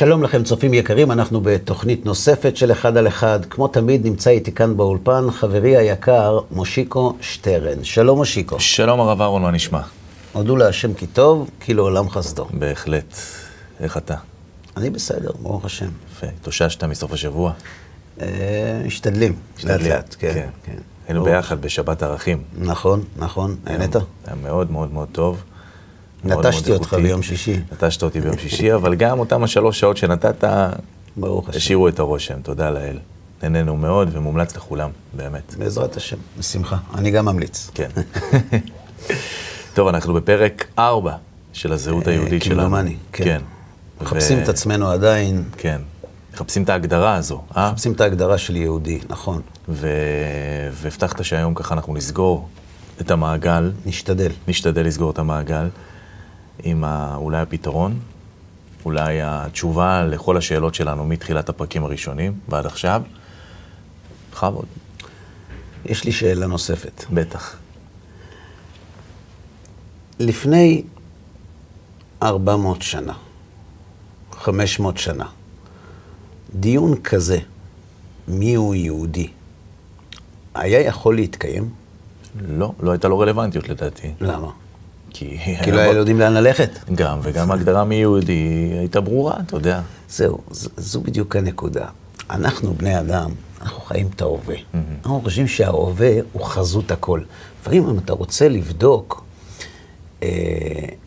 שלום לכם, צופים יקרים, אנחנו בתוכנית נוספת של אחד על אחד. כמו תמיד, נמצא איתי כאן באולפן חברי היקר, מושיקו שטרן. שלום, מושיקו. שלום הרב אהרון, מה נשמע? הודו להשם כי טוב, כי לעולם חסדו. בהחלט. איך אתה? אני בסדר, ברוך השם. יפה. התאוששת מסוף השבוע? אה, משתדלים, לאט לאט, כן. כן. כן. היינו ברוך. ביחד בשבת ערכים. נכון, נכון, נהנית? היה מאוד מאוד מאוד טוב. נטשתי אותך. ביום שישי. נטשת אותי ביום שישי, אבל גם אותם השלוש שעות שנתת, ברוך השם. השאירו את הרושם, תודה לאל. נהנינו מאוד ומומלץ לכולם, באמת. בעזרת השם, בשמחה. אני גם ממליץ. כן. טוב, אנחנו בפרק 4 של הזהות אה, היהודית שלנו. כמדומני, כן. כן. מחפשים ו- את עצמנו עדיין, כן. מחפשים את ההגדרה הזו, אה? מחפשים את ההגדרה של יהודי, נכון. ו... והבטחת שהיום ככה אנחנו נסגור את המעגל, נשתדל. נשתדל לסגור את המעגל עם ה... אולי הפתרון, אולי התשובה לכל השאלות שלנו מתחילת הפרקים הראשונים ועד עכשיו. בכבוד, יש לי שאלה נוספת. בטח. לפני 400 שנה, 500 שנה, דיון כזה, מיהו יהודי, היה יכול להתקיים? לא, לא הייתה לו רלוונטיות לדעתי. למה? כי... כי לא היה יודעים לאן ללכת. גם, וגם ההגדרה מיהודי הייתה ברורה, אתה יודע. זהו, זו בדיוק הנקודה. אנחנו, בני אדם, אנחנו חיים את ההווה. אנחנו חושבים שההווה הוא חזות הכל. לפעמים אם אתה רוצה לבדוק, אה,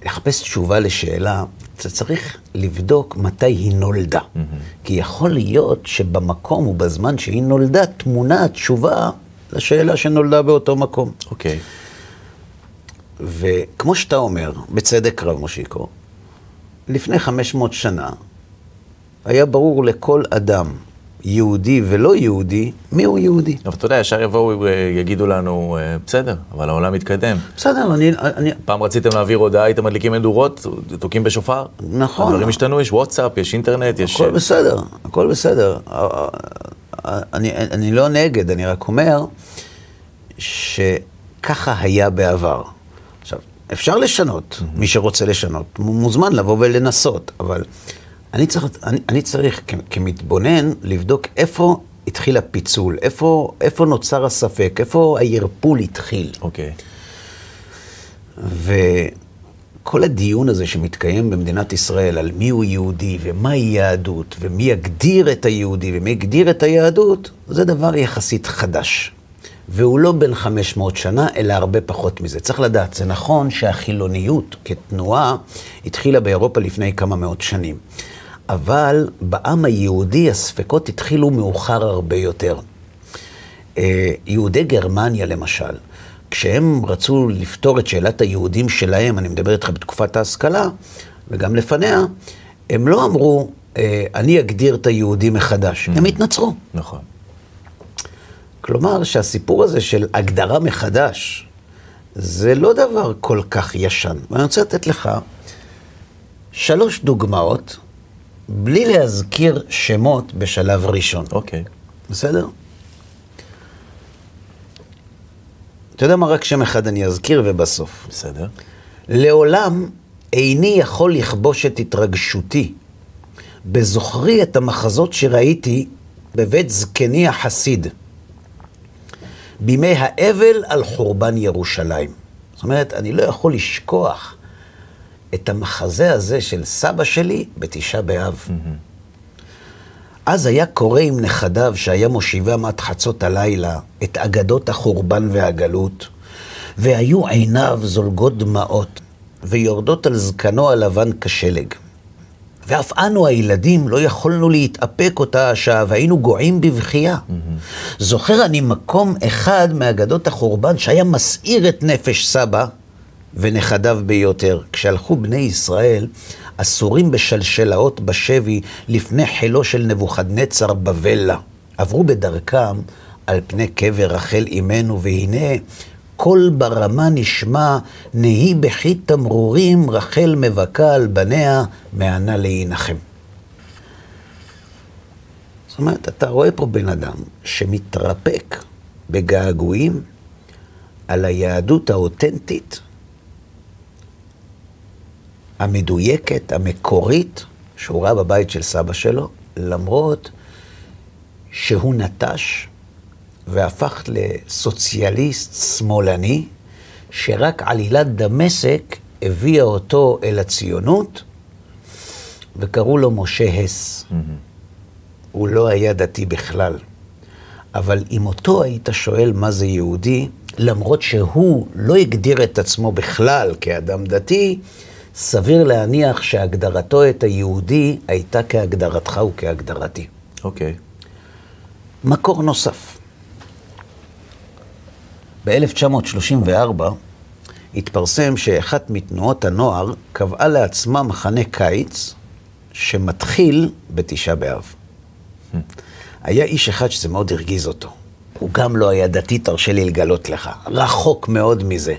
לחפש תשובה לשאלה, אתה צריך לבדוק מתי היא נולדה. כי יכול להיות שבמקום ובזמן שהיא נולדה, תמונה התשובה לשאלה שנולדה באותו מקום. אוקיי. וכמו שאתה אומר, בצדק רב מושיקו, לפני 500 שנה היה ברור לכל אדם, יהודי ולא יהודי, מיהו יהודי. אבל אתה יודע, ישר יבואו, אה, יגידו לנו, אה, בסדר, אבל העולם מתקדם. בסדר, אני... אני פעם רציתם להעביר הודעה, הייתם מדליקים מדורות, תוקעים בשופר. נכון. הדברים השתנו, יש וואטסאפ, יש אינטרנט, יש... הכל בסדר, הכל בסדר. אני, אני לא נגד, אני רק אומר שככה היה בעבר. אפשר לשנות, מי שרוצה לשנות, מוזמן לבוא ולנסות, אבל אני צריך, אני, אני צריך כ- כמתבונן לבדוק איפה התחיל הפיצול, איפה, איפה נוצר הספק, איפה הערפול התחיל. אוקיי. וכל הדיון הזה שמתקיים במדינת ישראל על מיהו יהודי ומהי יהדות ומי יגדיר את היהודי ומי יגדיר את היהדות, זה דבר יחסית חדש. והוא לא בן 500 שנה, אלא הרבה פחות מזה. צריך לדעת, זה נכון שהחילוניות כתנועה התחילה באירופה לפני כמה מאות שנים. אבל בעם היהודי הספקות התחילו מאוחר הרבה יותר. אה, יהודי גרמניה למשל, כשהם רצו לפתור את שאלת היהודים שלהם, אני מדבר איתך בתקופת ההשכלה, וגם לפניה, הם לא אמרו, אה, אני אגדיר את היהודי מחדש, הם התנצרו. נכון. כלומר, שהסיפור הזה של הגדרה מחדש, זה לא דבר כל כך ישן. ואני רוצה לתת לך שלוש דוגמאות, בלי להזכיר שמות בשלב ראשון. אוקיי. בסדר? אתה יודע מה? רק שם אחד אני אזכיר ובסוף. בסדר. לעולם איני יכול לכבוש את התרגשותי בזוכרי את המחזות שראיתי בבית זקני החסיד, בימי האבל על חורבן ירושלים. זאת אומרת, אני לא יכול לשכוח את המחזה הזה של סבא שלי בתשעה באב. אז היה קורא עם נכדיו שהיה מושיבם עד חצות הלילה את אגדות החורבן והגלות, והיו עיניו זולגות דמעות, ויורדות על זקנו הלבן כשלג. ואף אנו הילדים לא יכולנו להתאפק אותה השעה, והיינו גועים בבכייה. זוכר אני מקום אחד מאגדות החורבן שהיה מסעיר את נפש סבא ונכדיו ביותר. כשהלכו בני ישראל אסורים בשלשלאות בשבי לפני חילו של נבוכדנצר בבלה. עברו בדרכם על פני קבר רחל אמנו, והנה קול ברמה נשמע, נהי בכי תמרורים, רחל מבכה על בניה, מענה להינחם. זאת אומרת, אתה רואה פה בן אדם שמתרפק בגעגועים על היהדות האותנטית, המדויקת, המקורית, שהוא ראה בבית של סבא שלו, למרות שהוא נטש והפך לסוציאליסט שמאלני, שרק עלילת דמשק הביאה אותו אל הציונות, וקראו לו משה הס. Mm-hmm. הוא לא היה דתי בכלל. אבל אם אותו היית שואל מה זה יהודי, למרות שהוא לא הגדיר את עצמו בכלל כאדם דתי, סביר להניח שהגדרתו את היהודי הייתה כהגדרתך וכהגדרתי. אוקיי. Okay. מקור נוסף. ב-1934 התפרסם שאחת מתנועות הנוער קבעה לעצמה מחנה קיץ שמתחיל בתשעה באב. היה איש אחד שזה מאוד הרגיז אותו. הוא גם לא היה דתי, תרשה לי לגלות לך. רחוק מאוד מזה.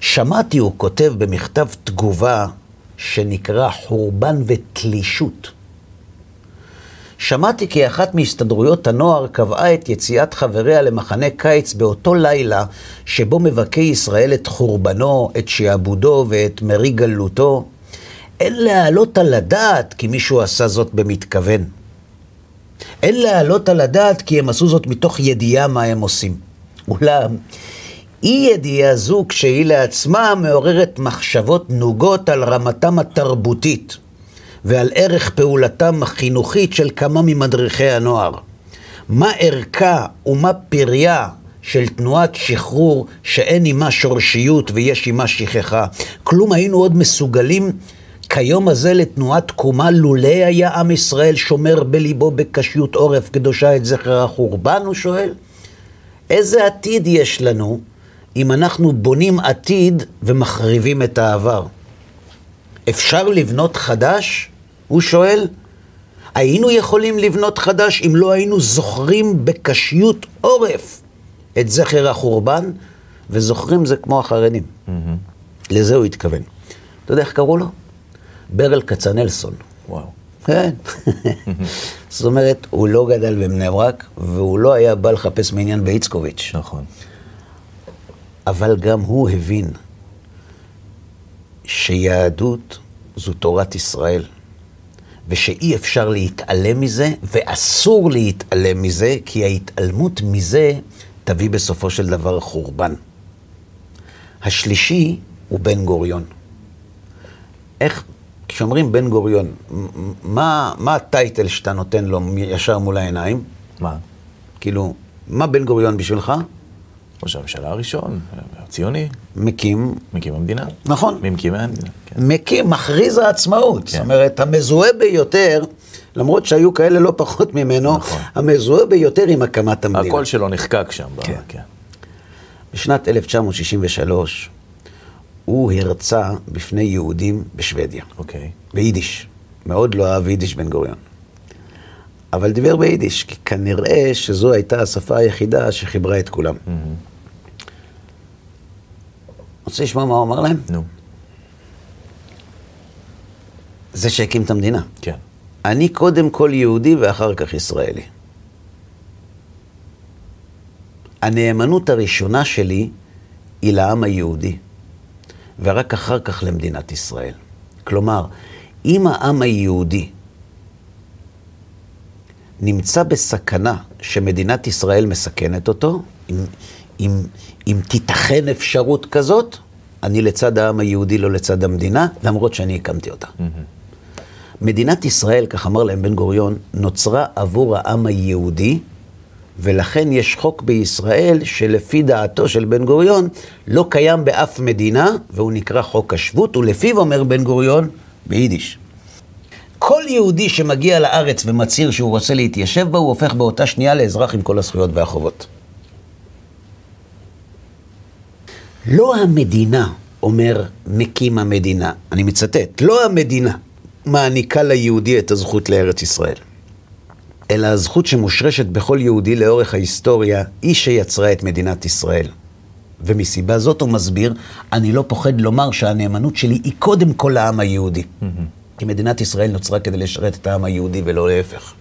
שמעתי, הוא כותב במכתב תגובה שנקרא חורבן ותלישות. שמעתי כי אחת מהסתדרויות הנוער קבעה את יציאת חבריה למחנה קיץ באותו לילה שבו מבכה ישראל את חורבנו, את שעבודו ואת מרי גלותו. אין להעלות על הדעת כי מישהו עשה זאת במתכוון. אין להעלות על הדעת כי הם עשו זאת מתוך ידיעה מה הם עושים. אולם, אי ידיעה זו כשהיא לעצמה מעוררת מחשבות נוגות על רמתם התרבותית ועל ערך פעולתם החינוכית של כמה ממדריכי הנוער. מה ערכה ומה פריה של תנועת שחרור שאין עימה שורשיות ויש עימה שכחה. כלום היינו עוד מסוגלים כיום הזה לתנועת תקומה, לולא היה עם ישראל שומר בליבו בקשיות עורף קדושה את זכר החורבן, הוא שואל? איזה עתיד יש לנו אם אנחנו בונים עתיד ומחריבים את העבר? אפשר לבנות חדש? הוא שואל. היינו יכולים לבנות חדש אם לא היינו זוכרים בקשיות עורף את זכר החורבן, וזוכרים זה כמו החרדים. Mm-hmm. לזה הוא התכוון. אתה יודע איך קראו לו? ברל כצנלסון. וואו. כן. זאת אומרת, הוא לא גדל בבני ברק, והוא לא היה בא לחפש מעניין באיצקוביץ'. נכון. אבל גם הוא הבין שיהדות זו תורת ישראל, ושאי אפשר להתעלם מזה, ואסור להתעלם מזה, כי ההתעלמות מזה תביא בסופו של דבר חורבן. השלישי הוא בן גוריון. איך כשאומרים בן גוריון, מה, מה הטייטל שאתה נותן לו ישר מול העיניים? מה? כאילו, מה בן גוריון בשבילך? ראש הממשלה הראשון, הציוני. מקים. מקים המדינה. נכון. ממקימי המדינה, כן. מקים, מכריז העצמאות. כן. זאת אומרת, המזוהה ביותר, למרות שהיו כאלה לא פחות ממנו, נכון. המזוהה ביותר עם הקמת המדינה. הקול שלו נחקק שם. כן. בה, כן. בשנת 1963, הוא הרצה בפני יהודים בשוודיה. אוקיי. ביידיש. מאוד לא אהב יידיש בן גוריון. אבל דיבר ביידיש, כי כנראה שזו הייתה השפה היחידה שחיברה את כולם. Mm-hmm. רוצה לשמוע מה הוא אמר להם? נו. זה שהקים את המדינה. כן. אני קודם כל יהודי ואחר כך ישראלי. הנאמנות הראשונה שלי היא לעם היהודי. ורק אחר כך למדינת ישראל. כלומר, אם העם היהודי נמצא בסכנה שמדינת ישראל מסכנת אותו, אם, אם, אם תיתכן אפשרות כזאת, אני לצד העם היהודי, לא לצד המדינה, למרות שאני הקמתי אותה. Mm-hmm. מדינת ישראל, כך אמר להם בן גוריון, נוצרה עבור העם היהודי, ולכן יש חוק בישראל שלפי דעתו של בן גוריון לא קיים באף מדינה, והוא נקרא חוק השבות, ולפיו אומר בן גוריון ביידיש. כל יהודי שמגיע לארץ ומצהיר שהוא רוצה להתיישב בה, הוא הופך באותה שנייה לאזרח עם כל הזכויות והחובות. לא המדינה, אומר מקים המדינה, אני מצטט, לא המדינה מעניקה ליהודי את הזכות לארץ ישראל. אלא הזכות שמושרשת בכל יהודי לאורך ההיסטוריה, היא שיצרה את מדינת ישראל. ומסיבה זאת הוא מסביר, אני לא פוחד לומר שהנאמנות שלי היא קודם כל לעם היהודי. כי מדינת ישראל נוצרה כדי לשרת את העם היהודי ולא להפך.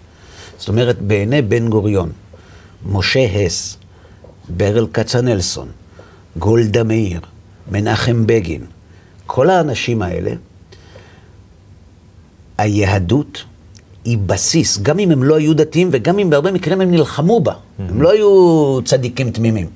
זאת אומרת, בעיני בן גוריון, משה הס, ברל כצנלסון, גולדה מאיר, מנחם בגין, כל האנשים האלה היהדות היא בסיס, גם אם הם לא היו דתיים וגם אם בהרבה מקרים הם נלחמו בה. הם לא היו צדיקים תמימים.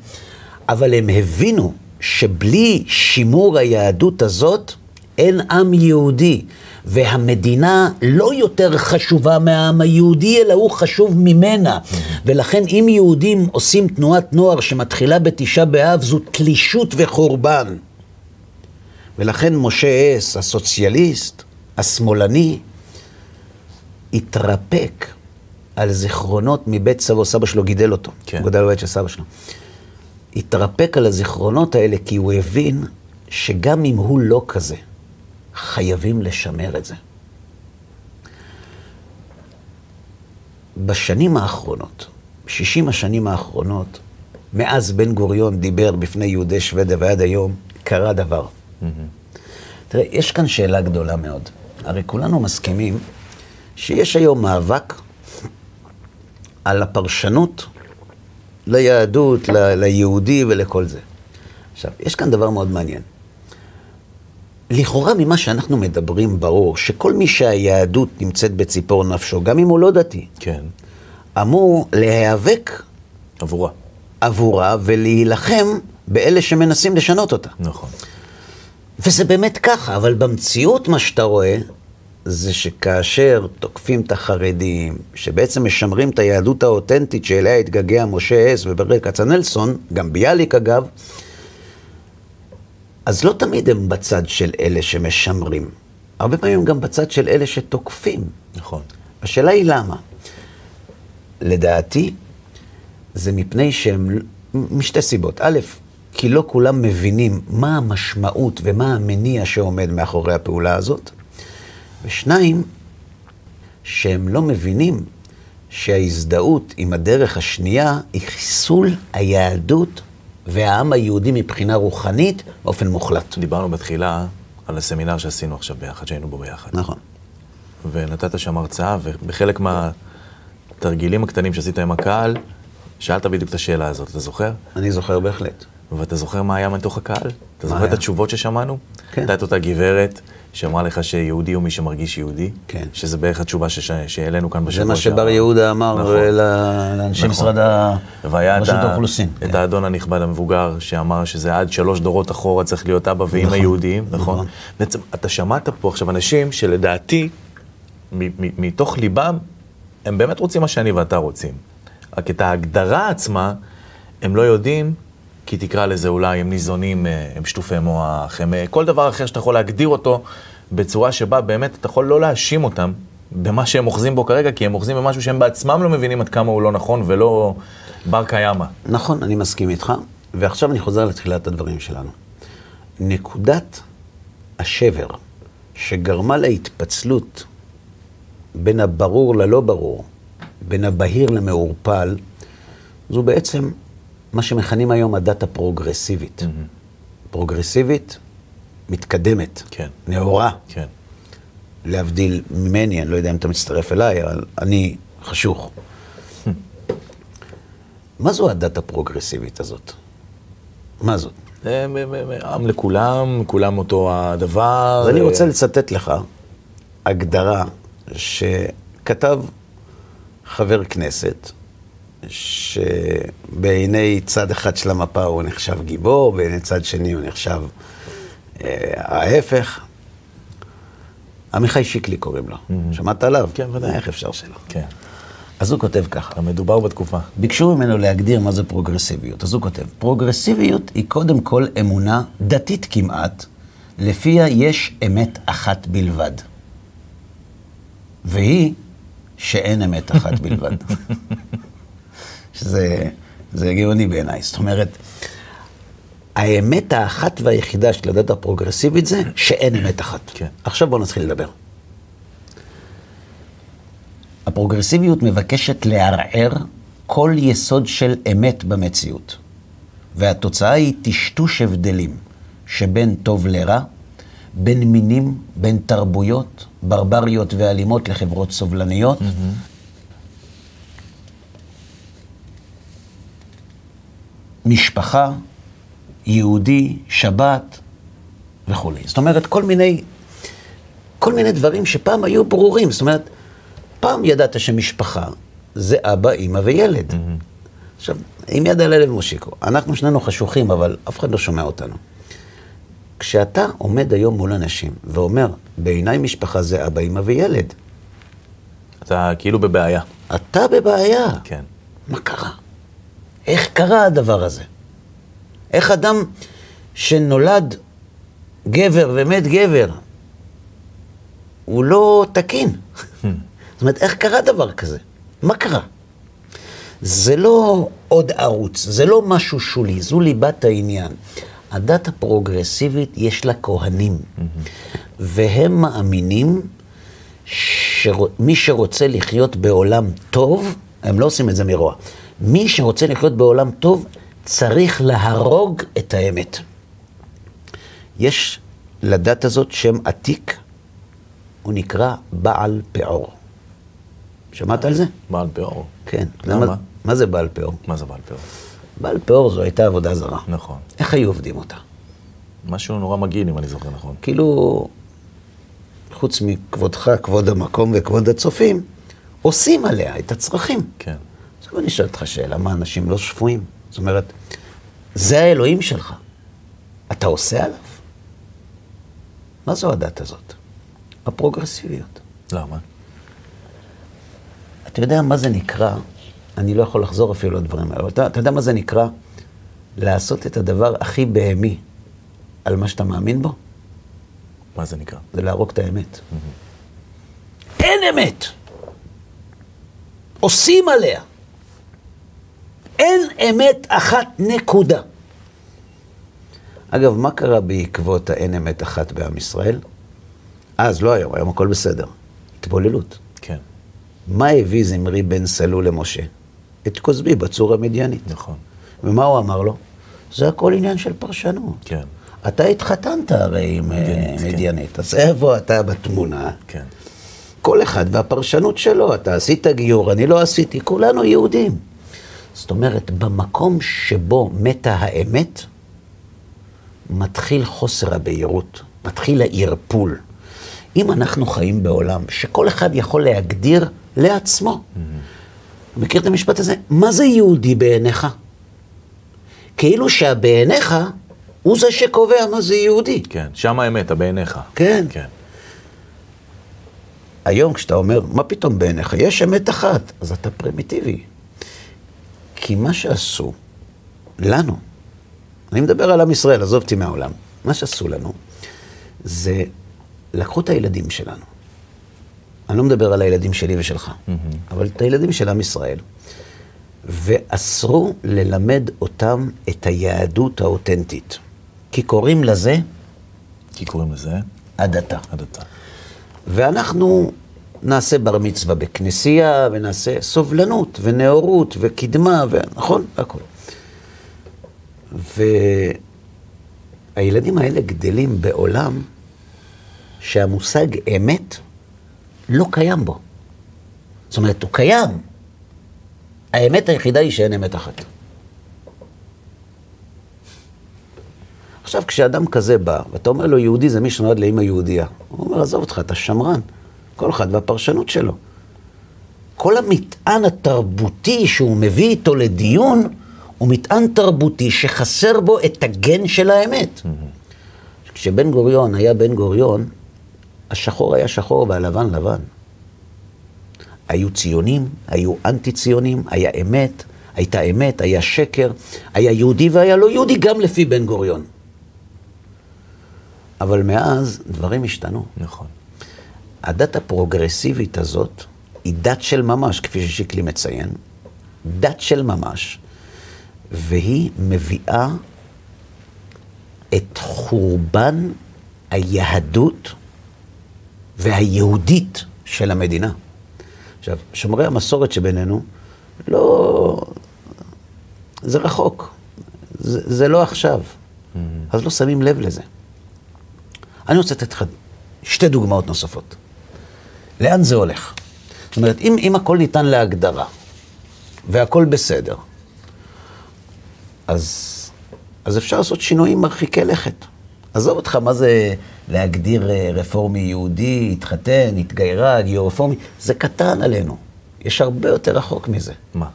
אבל הם הבינו שבלי שימור היהדות הזאת, אין עם יהודי. והמדינה לא יותר חשובה מהעם היהודי, אלא הוא חשוב ממנה. ולכן אם יהודים עושים תנועת נוער שמתחילה בתשעה באב, זו תלישות וחורבן. ולכן משה הס, הסוציאליסט, השמאלני, התרפק על זיכרונות מבית סבו, סבא שלו גידל אותו, כן. הוא גדל בבית של סבא שלו. התרפק על הזיכרונות האלה כי הוא הבין שגם אם הוא לא כזה, חייבים לשמר את זה. בשנים האחרונות, 60 השנים האחרונות, מאז בן גוריון דיבר בפני יהודי שוודיה ועד היום, קרה דבר. תראה, יש כאן שאלה גדולה מאוד. הרי כולנו מסכימים שיש היום מאבק על הפרשנות ליהדות, ל- ליהודי ולכל זה. עכשיו, יש כאן דבר מאוד מעניין. לכאורה ממה שאנחנו מדברים ברור, שכל מי שהיהדות נמצאת בציפור נפשו, גם אם הוא לא דתי, כן, אמור להיאבק עבורה. עבורה ולהילחם באלה שמנסים לשנות אותה. נכון. וזה באמת ככה, אבל במציאות מה שאתה רואה, זה שכאשר תוקפים את החרדים, שבעצם משמרים את היהדות האותנטית שאליה התגעגע משה הס וברל כצנלסון, גם ביאליק אגב, אז לא תמיד הם בצד של אלה שמשמרים. הרבה פעמים גם בצד של אלה שתוקפים. נכון. השאלה היא למה. לדעתי, זה מפני שהם, משתי סיבות. א', כי לא כולם מבינים מה המשמעות ומה המניע שעומד מאחורי הפעולה הזאת. ושניים, שהם לא מבינים שההזדהות עם הדרך השנייה היא חיסול היהדות והעם היהודי מבחינה רוחנית באופן מוחלט. דיברנו בתחילה על הסמינר שעשינו עכשיו ביחד, שהיינו בו ביחד. נכון. ונתת שם הרצאה, ובחלק מהתרגילים הקטנים שעשית עם הקהל, שאלת בדיוק את השאלה הזאת, אתה זוכר? אני זוכר בהחלט. ואתה זוכר מה היה מתוך הקהל? אתה זוכר היה? את התשובות ששמענו? כן. הייתה את אותה גברת שאמרה לך שיהודי הוא מי שמרגיש יהודי? כן. שזה בערך התשובה שש- שהעלינו כאן בשבוע זה מה שעבר. שבר יהודה אמר נכון. ל- לאנשי נכון. משרד והיה רשות. האוכלוסין. את כן. האדון הנכבד המבוגר, שאמר שזה עד שלוש דורות אחורה צריך להיות אבא ואמא נכון, יהודיים, נכון? נכון. בעצם, אתה שמעת פה עכשיו אנשים שלדעתי, מתוך ליבם, הם באמת רוצים מה שאני ואתה רוצים. רק את ההגדרה עצמה, הם לא יודעים, כי תקרא לזה אולי, הם ניזונים, אה, הם שטופי מוח, הם אה, כל דבר אחר שאתה יכול להגדיר אותו בצורה שבה באמת אתה יכול לא להאשים אותם במה שהם אוחזים בו כרגע, כי הם אוחזים במשהו שהם בעצמם לא מבינים עד כמה הוא לא נכון ולא בר קיימא. נכון, אני מסכים איתך, ועכשיו אני חוזר לתחילת הדברים שלנו. נקודת השבר שגרמה להתפצלות בין הברור ללא ברור, בין הבהיר למעורפל, זו בעצם מה שמכנים היום הדת הפרוגרסיבית. פרוגרסיבית, מתקדמת, כן. נאורה. כן. להבדיל ממני, אני לא יודע אם אתה מצטרף אליי, אבל אני חשוך. מה זו הדת הפרוגרסיבית הזאת? מה זאת? מ- עם לכולם, כולם אותו הדבר. אז אני אה, רוצה לצטט לך הגדרה שכתב חבר כנסת, שבעיני צד אחד של המפה הוא נחשב גיבור, בעיני צד שני הוא נחשב אה, ההפך. עמיחי שיקלי קוראים לו. שמעת עליו? כן, ודאי. איך אפשר שלא? כן. אז הוא כותב ככה. המדובר בתקופה. ביקשו ממנו להגדיר מה זה פרוגרסיביות. אז הוא כותב, פרוגרסיביות היא קודם כל אמונה דתית כמעט, לפיה יש אמת אחת בלבד. והיא שאין אמת אחת בלבד. שזה זה גאוני בעיניי. זאת אומרת, האמת האחת והיחידה של הדת הפרוגרסיבית זה שאין אמת אחת. כן. עכשיו בואו נתחיל לדבר. הפרוגרסיביות מבקשת לערער כל יסוד של אמת במציאות, והתוצאה היא טשטוש הבדלים שבין טוב לרע, בין מינים, בין תרבויות, ברבריות ואלימות לחברות סובלניות. משפחה, יהודי, שבת וכולי. זאת אומרת, כל מיני כל מיני דברים שפעם היו ברורים. זאת אומרת, פעם ידעת שמשפחה זה אבא, אימא וילד. עכשיו, עם יד על הלב מושיקו, אנחנו שנינו חשוכים, אבל אף אחד לא שומע אותנו. כשאתה עומד היום מול אנשים ואומר, בעיניי משפחה זה אבא, אימא וילד, אתה כאילו בבעיה. אתה בבעיה. כן. מה קרה? איך קרה הדבר הזה? איך אדם שנולד גבר ומת גבר, הוא לא תקין? זאת אומרת, איך קרה דבר כזה? מה קרה? זה לא עוד ערוץ, זה לא משהו שולי, זו ליבת העניין. הדת הפרוגרסיבית יש לה כהנים, והם מאמינים שמי שרוצה לחיות בעולם טוב, הם לא עושים את זה מרוע, מי שרוצה לחיות בעולם טוב צריך להרוג את האמת. יש לדת הזאת שם עתיק, הוא נקרא בעל פאור. שמעת על זה? בעל פאור. כן. למה? מה, מה זה בעל פאור? מה זה בעל פאור? בעל פאור זו הייתה עבודה זרה. נכון. איך היו עובדים אותה? משהו נורא מגעיל, אם אני זוכר נכון. כאילו, חוץ מכבודך, כבוד המקום וכבוד הצופים, עושים עליה את הצרכים. כן. עכשיו אני שואל אותך שאלה, מה, אנשים לא שפויים? זאת אומרת, זה האלוהים שלך. אתה עושה עליו? מה זו הדת הזאת? הפרוגרסיביות. למה? אתה יודע מה זה נקרא, אני לא יכול לחזור אפילו לדברים האלה, אבל אתה, אתה יודע מה זה נקרא לעשות את הדבר הכי בהמי על מה שאתה מאמין בו? מה זה נקרא? זה להרוג את האמת. אין אמת! עושים עליה. אין אמת אחת, נקודה. אגב, מה קרה בעקבות האין אמת אחת בעם ישראל? אז, לא היום, היום הכל בסדר. התבוללות. כן. מה הביא זמרי בן סלול למשה? את כוזבי בצור המדיינית. נכון. ומה הוא אמר לו? זה הכל עניין של פרשנות. כן. אתה התחתנת הרי עם אה, מדיינית, כן. מדיינית, אז איפה אתה בתמונה? כן. כל אחד והפרשנות שלו, אתה עשית גיור, אני לא עשיתי, כולנו יהודים. זאת אומרת, במקום שבו מתה האמת, מתחיל חוסר הבהירות, מתחיל הערפול. אם אנחנו חיים בעולם שכל אחד יכול להגדיר לעצמו, מכיר את המשפט הזה? מה זה יהודי בעיניך? כאילו שהבעיניך הוא זה שקובע מה זה יהודי. כן. שם האמת, בעיניך. כן. כן. היום כשאתה אומר, מה פתאום בעיניך? יש אמת אחת, אז אתה פרימיטיבי. כי מה שעשו לנו, אני מדבר על עם ישראל, עזוב אותי מהעולם, מה שעשו לנו, זה לקחו את הילדים שלנו. אני לא מדבר על הילדים שלי ושלך, אבל את הילדים של עם ישראל, ואסרו ללמד אותם את היהדות האותנטית. כי קוראים לזה כי קוראים לזה הדתה. הדתה. ואנחנו נעשה בר מצווה בכנסייה, ונעשה סובלנות, ונאורות, וקדמה, ונכון? והכל. והילדים האלה גדלים בעולם שהמושג אמת לא קיים בו. זאת אומרת, הוא קיים. האמת היחידה היא שאין אמת אחת. עכשיו, כשאדם כזה בא, ואתה אומר לו, יהודי זה מי שנולד לאמא יהודייה, הוא אומר, עזוב אותך, אתה שמרן. כל אחד והפרשנות שלו. כל המטען התרבותי שהוא מביא איתו לדיון, הוא מטען תרבותי שחסר בו את הגן של האמת. כשבן גוריון היה בן גוריון, השחור היה שחור והלבן לבן. היו ציונים, היו אנטי ציונים, היה אמת, הייתה אמת, היה שקר, היה יהודי והיה לא יהודי, גם לפי בן גוריון. אבל מאז דברים השתנו. נכון. הדת הפרוגרסיבית הזאת היא דת של ממש, כפי ששיקלי מציין, דת של ממש, והיא מביאה את חורבן היהדות והיהודית של המדינה. עכשיו, שומרי המסורת שבינינו, לא... זה רחוק. זה, זה לא עכשיו. אז לא שמים לב לזה. אני רוצה לתת לך שתי דוגמאות נוספות. לאן זה הולך? זאת אומרת, אם, אם הכל ניתן להגדרה, והכל בסדר, אז, אז אפשר לעשות שינויים מרחיקי לכת. עזוב אותך, מה זה להגדיר אה, רפורמי יהודי, התחתן, התגיירה, גיור רפורמי, זה קטן עלינו. יש הרבה יותר רחוק מזה. מה?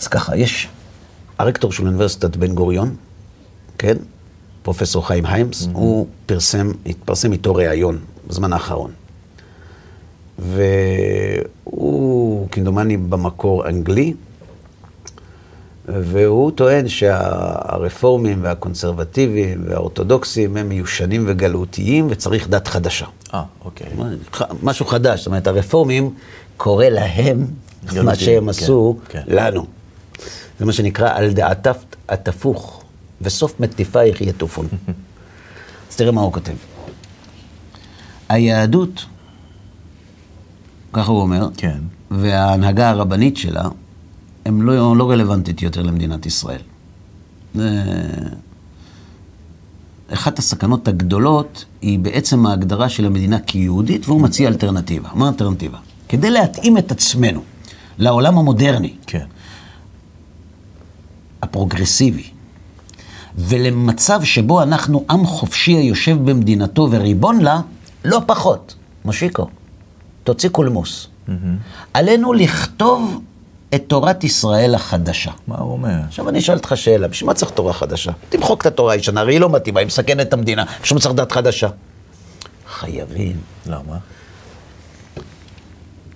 אז ככה, יש הרקטור של אוניברסיטת בן גוריון, כן? פרופסור חיים היימס, mm-hmm. הוא פרסם, התפרסם איתו ראיון בזמן האחרון. והוא, כמדומני, במקור אנגלי, והוא טוען שהרפורמים והקונסרבטיבים והאורתודוקסים הם מיושנים וגלותיים וצריך דת חדשה. אה, אוקיי. משהו חדש, זאת אומרת, הרפורמים קורא להם מה שהם עשו כן. לנו. זה מה שנקרא על דעתיו התפוך, וסוף מטיפייך יטופון. אז תראה מה הוא כותב. היהדות, ככה הוא אומר, כן. וההנהגה הרבנית שלה, הן לא, לא רלוונטית יותר למדינת ישראל. זה... אחת הסכנות הגדולות היא בעצם ההגדרה של המדינה כיהודית, והוא מציע אלטרנטיבה. מה האלטרנטיבה? כדי להתאים את עצמנו לעולם המודרני, כן. הפרוגרסיבי, ולמצב שבו אנחנו עם חופשי היושב במדינתו וריבון לה, לא פחות. מושיקו, תוציא קולמוס. עלינו לכתוב את תורת ישראל החדשה. מה הוא אומר? עכשיו אני אשאל אותך שאלה, בשביל מה צריך תורה חדשה? תמחוק את התורה הישנה, הרי היא לא מתאימה, היא מסכנת את המדינה, בשביל מה צריך דת חדשה? חייבים למה?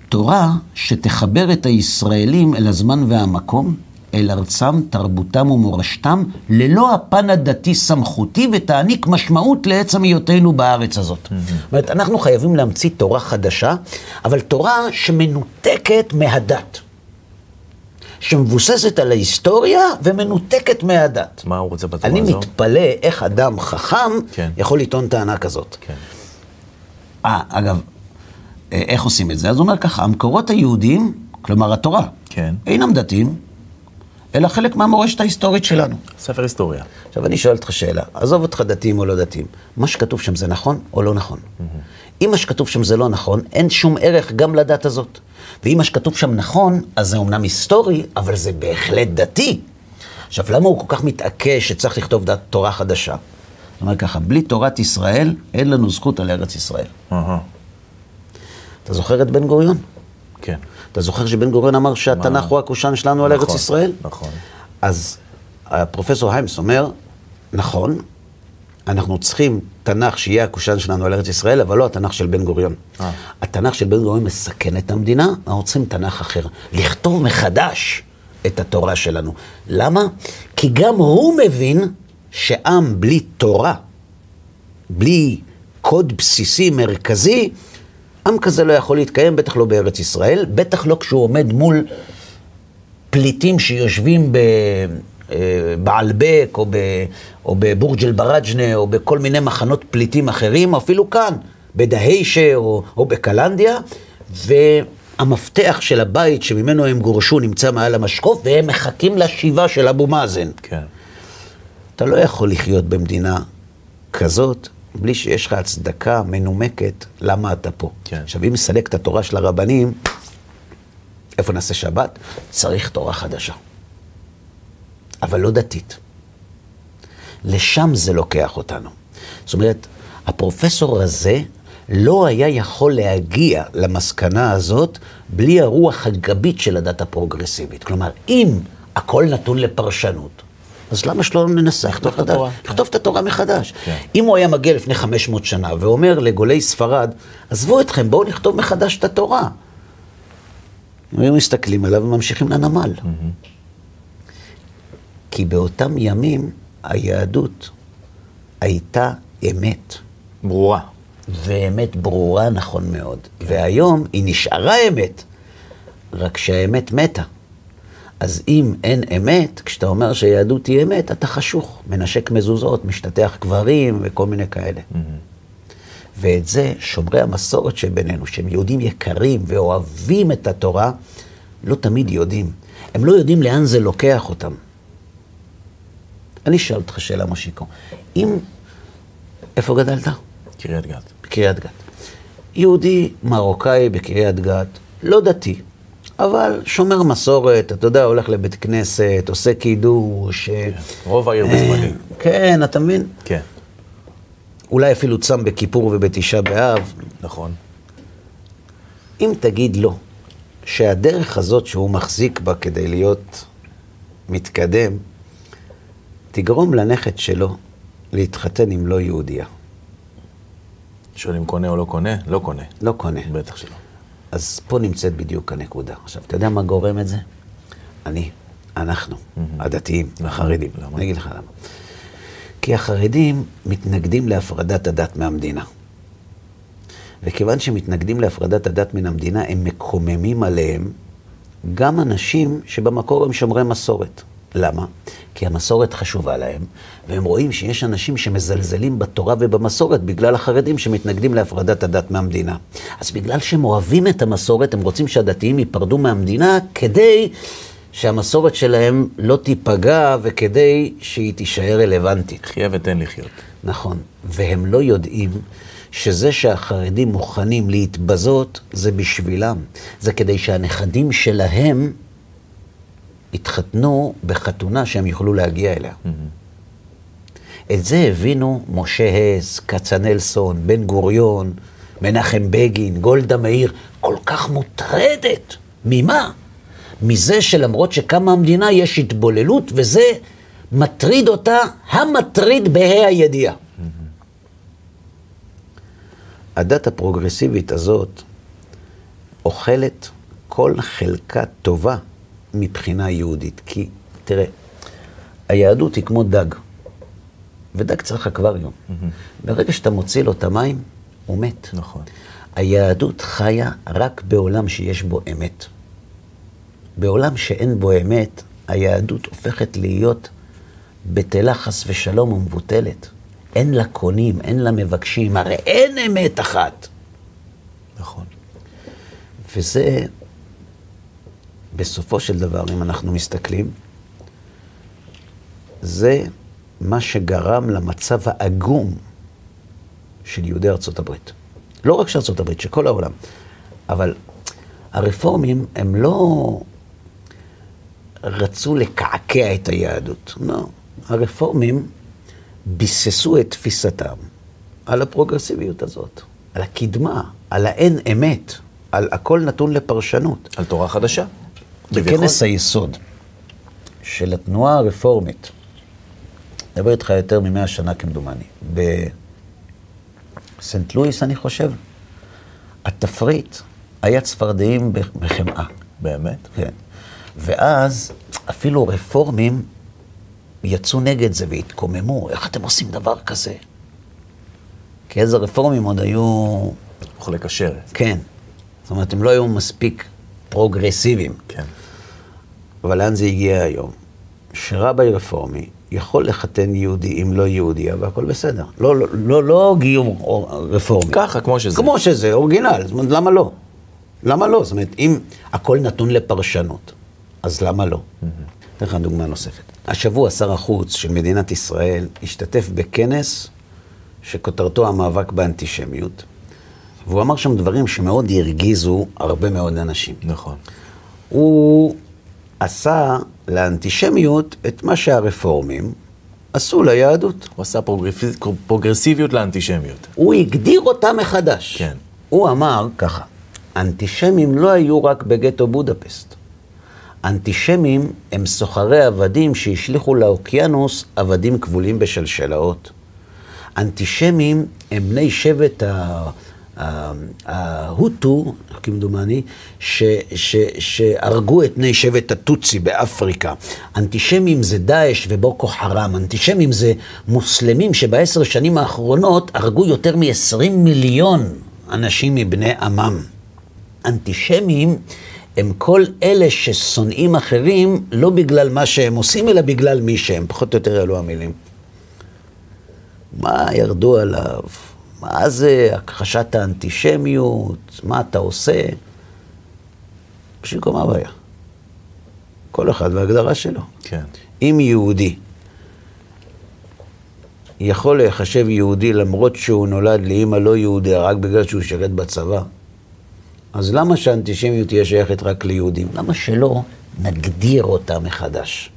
תורה שתחבר את הישראלים אל הזמן והמקום, אל ארצם, תרבותם ומורשתם, ללא הפן הדתי-סמכותי, ותעניק משמעות לעצם היותנו בארץ הזאת. זאת אומרת, אנחנו חייבים להמציא תורה חדשה, אבל תורה שמנותקת מהדת. שמבוססת על ההיסטוריה ומנותקת מהדת. מה הוא רוצה בתורה אני הזו? מתפלא איך אדם חכם כן. יכול לטעון טענה כזאת. כן. אה, אגב, אה, איך עושים את זה? אז הוא אומר ככה, המקורות היהודיים, כלומר התורה, כן. אינם דתיים, אלא חלק מהמורשת ההיסטורית שלנו. ספר היסטוריה. עכשיו אני שואל אותך שאלה, עזוב אותך דתיים או לא דתיים, מה שכתוב שם זה נכון או לא נכון? אם מה שכתוב שם זה לא נכון, אין שום ערך גם לדת הזאת. ואם מה שכתוב שם נכון, אז זה אומנם היסטורי, אבל זה בהחלט דתי. עכשיו, למה הוא כל כך מתעקש שצריך לכתוב דת תורה חדשה? הוא אומר ככה, בלי תורת ישראל, אין לנו זכות על ארץ ישראל. אתה זוכר את בן גוריון? כן. אתה זוכר שבן גוריון אמר שהתנ"ך הוא הקושאן שלנו על ארץ נכון, ישראל? נכון. אז הפרופסור היימס אומר, נכון, אנחנו צריכים תנ"ך שיהיה הקושאן שלנו על ארץ ישראל, אבל לא התנ"ך של בן גוריון. אה. התנ"ך של בן גוריון מסכן את המדינה, אנחנו צריכים תנ"ך אחר. לכתוב מחדש את התורה שלנו. למה? כי גם הוא מבין שעם בלי תורה, בלי קוד בסיסי מרכזי, עם כזה לא יכול להתקיים, בטח לא בארץ ישראל, בטח לא כשהוא עומד מול פליטים שיושבים ב... אה, בעלבק או, ב, או בבורג' אל-בראג'נה או בכל מיני מחנות פליטים אחרים, אפילו כאן, בדהיישה או, או בקלנדיה, והמפתח של הבית שממנו הם גורשו נמצא מעל המשקוף, והם מחכים לשיבה של אבו מאזן. כן. אתה לא יכול לחיות במדינה כזאת בלי שיש לך הצדקה מנומקת למה אתה פה. כן. עכשיו, אם נסלק את התורה של הרבנים, איפה נעשה שבת? צריך תורה חדשה. אבל לא דתית. לשם זה לוקח אותנו. זאת אומרת, הפרופסור הזה לא היה יכול להגיע למסקנה הזאת בלי הרוח הגבית של הדת הפרוגרסיבית. כלומר, אם הכל נתון לפרשנות, אז למה שלא ננסח את? התורה. לכתוב את התורה מחדש. כן. אם הוא היה מגיע לפני 500 שנה ואומר לגולי ספרד, עזבו אתכם, בואו נכתוב מחדש את התורה. הם היו מסתכלים עליו וממשיכים לנמל. כי באותם ימים היהדות הייתה אמת, ברורה. ואמת ברורה נכון מאוד. והיום היא נשארה אמת, רק שהאמת מתה. אז אם אין אמת, כשאתה אומר שהיהדות היא אמת, אתה חשוך, מנשק מזוזות, משתטח קברים וכל מיני כאלה. ואת זה שומרי המסורת שבינינו, שהם יהודים יקרים ואוהבים את התורה, לא תמיד יודעים. הם לא יודעים לאן זה לוקח אותם. אני אשאל אותך שאלה, מושיקו. אם... איפה גדלת? קריית גת. בקריית גת. יהודי מרוקאי בקריית גת, לא דתי, אבל שומר מסורת, אתה יודע, הולך לבית כנסת, עושה קידוש. אה, רוב העיר בזמני. כן, אתה מבין? כן. אולי אפילו צם בכיפור ובתשעה באב, נכון. אם תגיד לו שהדרך הזאת שהוא מחזיק בה כדי להיות מתקדם, תגרום לנכד שלו להתחתן עם לא יהודייה. שואל אם קונה או לא קונה? לא קונה. לא קונה. בטח שלא. אז פה נמצאת בדיוק הנקודה. עכשיו, אתה יודע מה גורם את זה? אני, אנחנו, הדתיים, החרדים. למה? אני אגיד לך למה. כי החרדים מתנגדים להפרדת הדת מהמדינה. וכיוון שמתנגדים להפרדת הדת מן המדינה, הם מקוממים עליהם גם אנשים שבמקור הם שומרי מסורת. למה? כי המסורת חשובה להם, והם רואים שיש אנשים שמזלזלים בתורה ובמסורת בגלל החרדים שמתנגדים להפרדת הדת מהמדינה. אז בגלל שהם אוהבים את המסורת, הם רוצים שהדתיים ייפרדו מהמדינה כדי שהמסורת שלהם לא תיפגע וכדי שהיא תישאר רלוונטית. חיה ותן לחיות. נכון, והם לא יודעים שזה שהחרדים מוכנים להתבזות, זה בשבילם. זה כדי שהנכדים שלהם יתחתנו בחתונה שהם יוכלו להגיע אליה. את זה הבינו משה הס, כצנלסון, בן גוריון, מנחם בגין, גולדה מאיר, כל כך מוטרדת. ממה? מזה שלמרות שקמה המדינה יש התבוללות, וזה מטריד אותה המטריד בה"א הידיעה. הדת הפרוגרסיבית הזאת אוכלת כל חלקה טובה מבחינה יהודית. כי, תראה, היהדות היא כמו דג, ודג צריך אקווריום. ברגע שאתה מוציא לו את המים, הוא מת. נכון. היהדות חיה רק בעולם שיש בו אמת. בעולם שאין בו אמת, היהדות הופכת להיות בטלה חס ושלום ומבוטלת. אין לה קונים, אין לה מבקשים, הרי אין אמת אחת. נכון. וזה, בסופו של דבר, אם אנחנו מסתכלים, זה מה שגרם למצב העגום של יהודי ארצות הברית. לא רק של ארצות הברית, של כל העולם. אבל הרפורמים הם לא רצו לקעקע את היהדות. לא. הרפורמים ביססו את תפיסתם על הפרוגרסיביות הזאת, על הקדמה, על האין אמת, על הכל נתון לפרשנות. על תורה חדשה. בכנס היסוד של התנועה הרפורמית, מדבר איתך יותר ממאה שנה כמדומני, בסנט לואיס, אני חושב, התפריט היה צפרדעים בחמאה. באמת? כן. ואז אפילו רפורמים יצאו נגד זה והתקוממו, איך אתם עושים דבר כזה? כי אז הרפורמים עוד היו... אוכלי כשרת. כן. זאת אומרת, הם לא היו מספיק פרוגרסיביים. כן. אבל לאן זה הגיע היום? שרביי רפורמי יכול לחתן יהודי עם לא יהודייה והכל בסדר. לא, לא, לא, לא גיור רפורמי. ככה, כמו שזה. כמו שזה, אורגינל, זאת אומרת, למה לא? למה לא? זאת אומרת, אם הכל נתון לפרשנות, אז למה לא? אתן לך דוגמה נוספת. השבוע שר החוץ של מדינת ישראל השתתף בכנס שכותרתו המאבק באנטישמיות, והוא אמר שם דברים שמאוד הרגיזו הרבה מאוד אנשים. נכון. הוא עשה לאנטישמיות את מה שהרפורמים עשו ליהדות. הוא עשה פרוגרסיב- פרוגרסיביות לאנטישמיות. הוא הגדיר אותה מחדש. כן. הוא אמר ככה, אנטישמים לא היו רק בגטו בודפסט. אנטישמים הם סוחרי עבדים שהשליכו לאוקיינוס עבדים כבולים בשלשלאות. אנטישמים הם בני שבט ה- ההוטו, כמדומני, שהרגו את בני שבט הטוצי באפריקה. אנטישמים זה דאעש ובוקו חרם. אנטישמים זה מוסלמים שבעשר שנים האחרונות הרגו יותר מ-20 מיליון אנשים מבני עמם. אנטישמים הם כל אלה ששונאים אחרים לא בגלל מה שהם עושים, אלא בגלל מי שהם. פחות או יותר אלו המילים. מה ירדו עליו? מה זה הכחשת האנטישמיות? מה אתה עושה? בשביל מה הבעיה? כל אחד וההגדרה שלו. כן. אם יהודי יכול להיחשב יהודי למרות שהוא נולד לאימא לא יהודיה רק בגלל שהוא שירת בצבא, אז למה שהאנטישמיות תהיה שייכת רק ליהודים? למה שלא נגדיר אותה מחדש?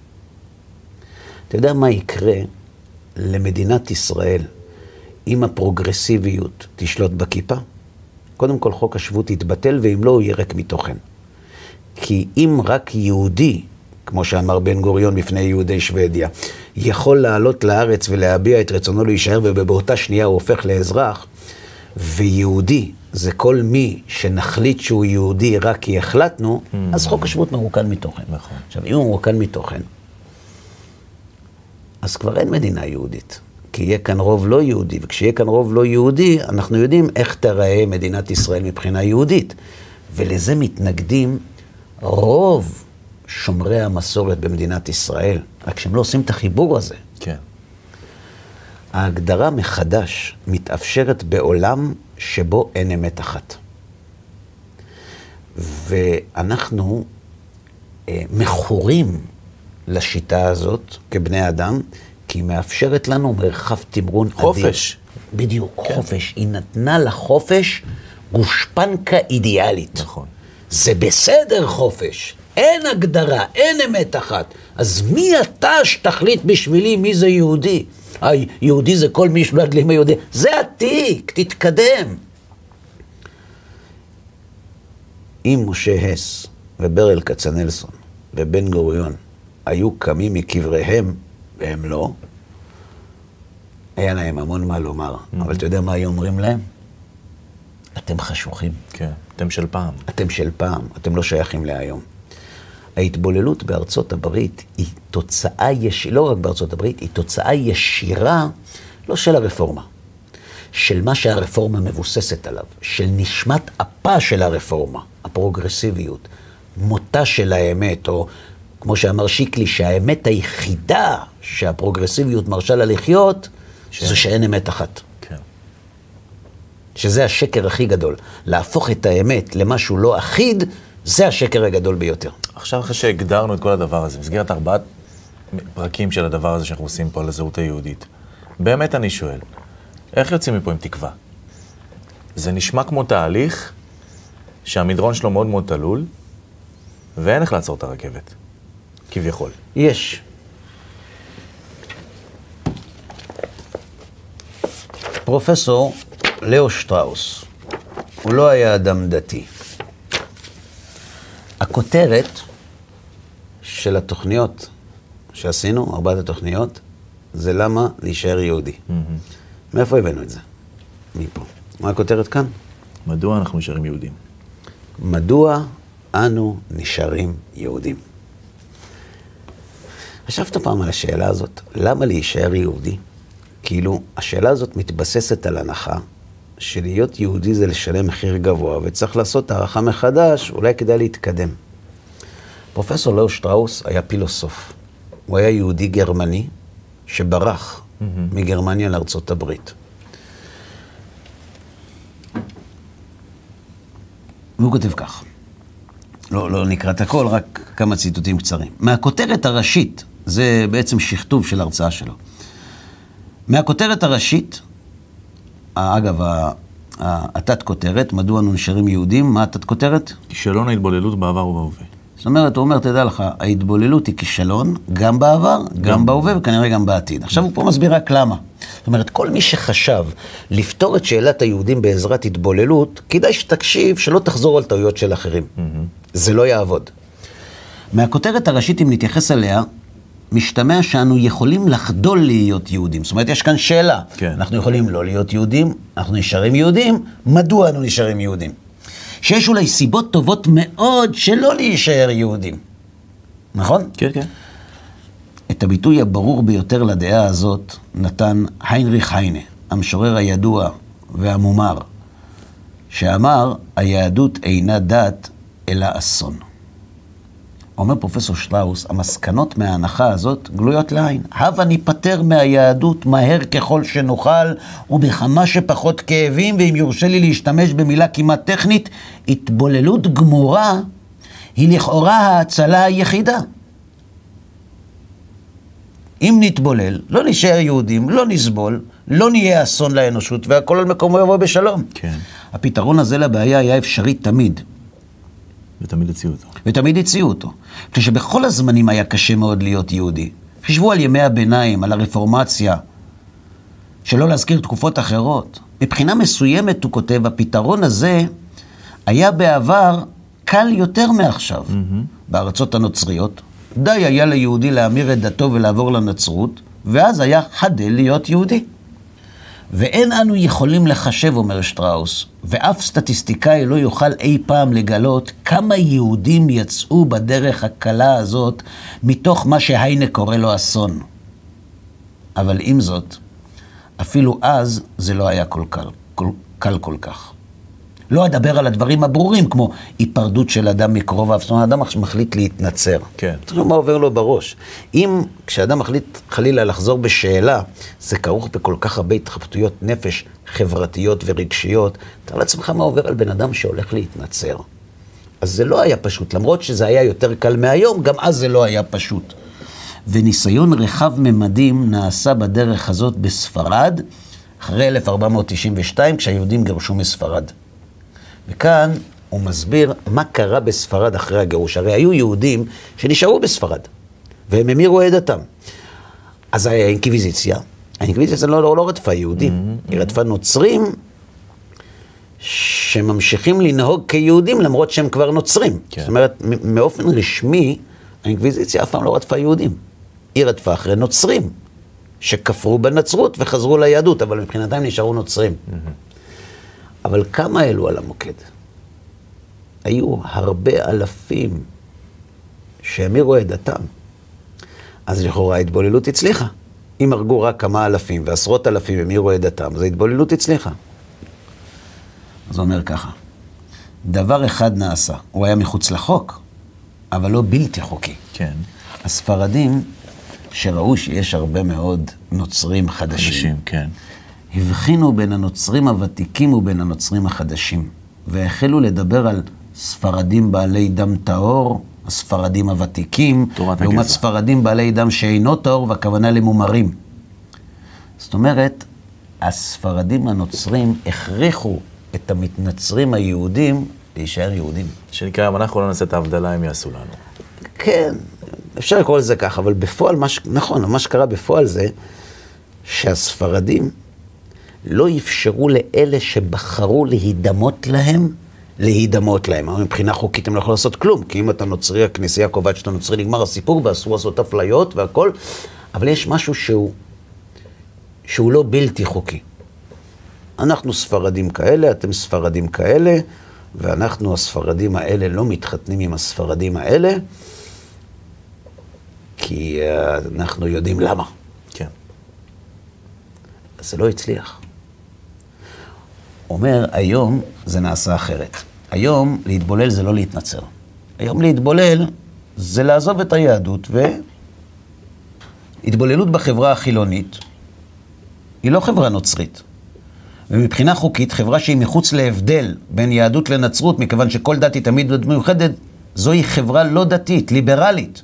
אתה יודע מה יקרה למדינת ישראל אם הפרוגרסיביות תשלוט בכיפה, קודם כל חוק השבות יתבטל, ואם לא, הוא יהיה ריק מתוכן. כי אם רק יהודי, כמו שאמר בן גוריון בפני יהודי שוודיה, יכול לעלות לארץ ולהביע את רצונו להישאר, ובאותה שנייה הוא הופך לאזרח, ויהודי זה כל מי שנחליט שהוא יהודי רק כי החלטנו, mm. אז חוק השבות מרוקן מתוכן. נכון. עכשיו, אם הוא מרוקן מתוכן, אז כבר אין מדינה יהודית. כי יהיה כאן רוב לא יהודי, וכשיהיה כאן רוב לא יהודי, אנחנו יודעים איך תראה מדינת ישראל מבחינה יהודית. ולזה מתנגדים רוב שומרי המסורת במדינת ישראל, רק שהם לא עושים את החיבור הזה. כן. ההגדרה מחדש מתאפשרת בעולם שבו אין אמת אחת. ואנחנו אה, מכורים לשיטה הזאת כבני אדם, כי היא מאפשרת לנו מרחב תמרון אדיר. חופש. בדיוק, כן. חופש. היא נתנה לחופש גושפנקה אידיאלית. נכון. זה בסדר חופש, אין הגדרה, אין אמת אחת. אז מי אתה שתחליט בשבילי מי זה יהודי? היהודי זה כל מי שנולד לי עם היהודי. זה התיק, תתקדם. אם משה הס וברל כצנלסון ובן גוריון היו קמים מקבריהם, והם לא, היה להם המון מה לומר. Mm-hmm. אבל אתה יודע מה היו אומרים להם? אתם חשוכים. כן, אתם של פעם. אתם של פעם, אתם לא שייכים להיום. ההתבוללות בארצות הברית היא תוצאה ישירה, לא רק בארצות הברית, היא תוצאה ישירה, לא של הרפורמה, של מה שהרפורמה מבוססת עליו, של נשמת אפה של הרפורמה, הפרוגרסיביות, מותה של האמת, או כמו שאמר שיקלי, שהאמת היחידה שהפרוגרסיביות מרשה לה לחיות, ש... זה שאין אמת אחת. כן. שזה השקר הכי גדול. להפוך את האמת למשהו לא אחיד, זה השקר הגדול ביותר. עכשיו, אחרי שהגדרנו את כל הדבר הזה, במסגרת ארבעת פרקים של הדבר הזה שאנחנו עושים פה על הזהות היהודית, באמת אני שואל, איך יוצאים מפה עם תקווה? זה נשמע כמו תהליך שהמדרון שלו מאוד מאוד תלול, ואין איך לעצור את הרכבת, כביכול. יש. פרופסור לאו שטראוס, הוא לא היה אדם דתי. הכותרת של התוכניות שעשינו, ארבעת התוכניות, זה למה להישאר יהודי. Mm-hmm. מאיפה הבאנו את זה? מפה. מה הכותרת כאן? מדוע אנחנו נשארים יהודים? מדוע אנו נשארים יהודים? חשבת פעם על השאלה הזאת, למה להישאר יהודי? כאילו, השאלה הזאת מתבססת על הנחה שלהיות יהודי זה לשלם מחיר גבוה, וצריך לעשות הערכה מחדש, אולי כדאי להתקדם. פרופסור לאו שטראוס היה פילוסוף. הוא היה יהודי גרמני שברח mm-hmm. מגרמניה לארצות הברית. והוא כותב כך, לא, לא נקרא את הכל, רק כמה ציטוטים קצרים. מהכותרת הראשית, זה בעצם שכתוב של הרצאה שלו. מהכותרת הראשית, אגב, התת-כותרת, מדוע אנו נשארים יהודים, מה התת-כותרת? כישלון ההתבוללות בעבר ובהווה. זאת אומרת, הוא אומר, תדע לך, ההתבוללות היא כישלון, גם בעבר, גם, גם בהווה וכנראה גם בעתיד. עכשיו הוא פה מסביר רק למה. זאת אומרת, כל מי שחשב לפתור את שאלת היהודים בעזרת התבוללות, כדאי שתקשיב שלא תחזור על טעויות של אחרים. Mm-hmm. זה לא יעבוד. מהכותרת הראשית, אם נתייחס אליה, משתמע שאנו יכולים לחדול להיות יהודים. זאת אומרת, יש כאן שאלה. כן. אנחנו יכולים לא להיות יהודים, אנחנו נשארים יהודים, מדוע אנו נשארים יהודים? שיש אולי סיבות טובות מאוד שלא להישאר יהודים. נכון? כן, כן. את הביטוי הברור ביותר לדעה הזאת נתן היינריך היינה, המשורר הידוע והמומר, שאמר, היהדות אינה דת, אלא אסון. אומר פרופסור שטראוס, המסקנות מההנחה הזאת גלויות לעין. הבה ניפטר מהיהדות מהר ככל שנוכל, ובכמה שפחות כאבים, ואם יורשה לי להשתמש במילה כמעט טכנית, התבוללות גמורה היא לכאורה ההצלה היחידה. אם נתבולל, לא נשאר יהודים, לא נסבול, לא נהיה אסון לאנושות, והכל על מקומו יבוא בשלום. כן. הפתרון הזה לבעיה היה אפשרי תמיד. ותמיד הציעו אותו. ותמיד הציעו אותו. כשבכל הזמנים היה קשה מאוד להיות יהודי. חשבו על ימי הביניים, על הרפורמציה, שלא להזכיר תקופות אחרות. מבחינה מסוימת, הוא כותב, הפתרון הזה היה בעבר קל יותר מעכשיו. Mm-hmm. בארצות הנוצריות, די היה ליהודי להמיר את דתו ולעבור לנצרות, ואז היה חדל להיות יהודי. ואין אנו יכולים לחשב, אומר שטראוס, ואף סטטיסטיקאי לא יוכל אי פעם לגלות כמה יהודים יצאו בדרך הקלה הזאת מתוך מה שהיינה קורא לו אסון. אבל עם זאת, אפילו אז זה לא היה כל קל, כל, קל כל כך. לא אדבר על הדברים הברורים, כמו היפרדות של אדם מקרוביו. זאת אומרת, אדם מחליט להתנצר. כן. תראו מה עובר לו בראש. אם כשאדם מחליט חלילה לחזור בשאלה, זה כרוך בכל כך הרבה התחבטויות נפש חברתיות ורגשיות, תאר לעצמך מה עובר על בן אדם שהולך להתנצר. אז זה לא היה פשוט, למרות שזה היה יותר קל מהיום, גם אז זה לא היה פשוט. וניסיון רחב ממדים נעשה בדרך הזאת בספרד, אחרי 1492, כשהיהודים גירשו מספרד. וכאן הוא מסביר מה קרה בספרד אחרי הגירוש. הרי היו יהודים שנשארו בספרד, והם המירו עדתם. אז היה אינקוויזיציה. האינקוויזיציה לא, לא, לא רדפה יהודים, mm-hmm. היא רדפה נוצרים שממשיכים לנהוג כיהודים למרות שהם כבר נוצרים. כן. זאת אומרת, מאופן רשמי, האינקוויזיציה אף פעם לא רדפה יהודים. היא רדפה אחרי נוצרים, שכפרו בנצרות וחזרו ליהדות, אבל מבחינתם נשארו נוצרים. Mm-hmm. אבל כמה העלו על המוקד? היו הרבה אלפים שהמירו את דתם. אז לכאורה ההתבוללות הצליחה. אם הרגו רק כמה אלפים ועשרות אלפים המירו את דתם, אז ההתבוללות הצליחה. אז הוא אומר ככה, דבר אחד נעשה, הוא היה מחוץ לחוק, אבל לא בלתי חוקי. כן. הספרדים, שראו שיש הרבה מאוד נוצרים חדשים, חדשים, כן. הבחינו בין הנוצרים הוותיקים ובין הנוצרים החדשים, והחלו לדבר על ספרדים בעלי דם טהור, הספרדים הוותיקים, לעומת הגזע. ספרדים בעלי דם שאינו טהור, והכוונה למומרים. זאת אומרת, הספרדים הנוצרים הכריחו את המתנצרים היהודים להישאר יהודים. שנקרא, אם אנחנו לא נעשה את ההבדלה, הם יעשו לנו. כן, אפשר לקרוא לזה ככה, אבל בפועל, מה ש... נכון, מה שקרה בפועל זה שהספרדים לא אפשרו לאלה שבחרו להידמות להם, להידמות להם. אבל מבחינה חוקית הם לא יכולים לעשות כלום, כי אם אתה נוצרי, הכנסייה קובעת שאתה נוצרי, נגמר הסיפור ואסור לעשות אפליות והכל, אבל יש משהו שהוא, שהוא לא בלתי חוקי. אנחנו ספרדים כאלה, אתם ספרדים כאלה, ואנחנו, הספרדים האלה, לא מתחתנים עם הספרדים האלה, כי uh, אנחנו יודעים למה. כן. אז זה לא הצליח. אומר, היום זה נעשה אחרת. היום להתבולל זה לא להתנצר. היום להתבולל זה לעזוב את היהדות ו... התבוללות בחברה החילונית היא לא חברה נוצרית. ומבחינה חוקית, חברה שהיא מחוץ להבדל בין יהדות לנצרות, מכיוון שכל דת היא תמיד מיוחדת, זוהי חברה לא דתית, ליברלית.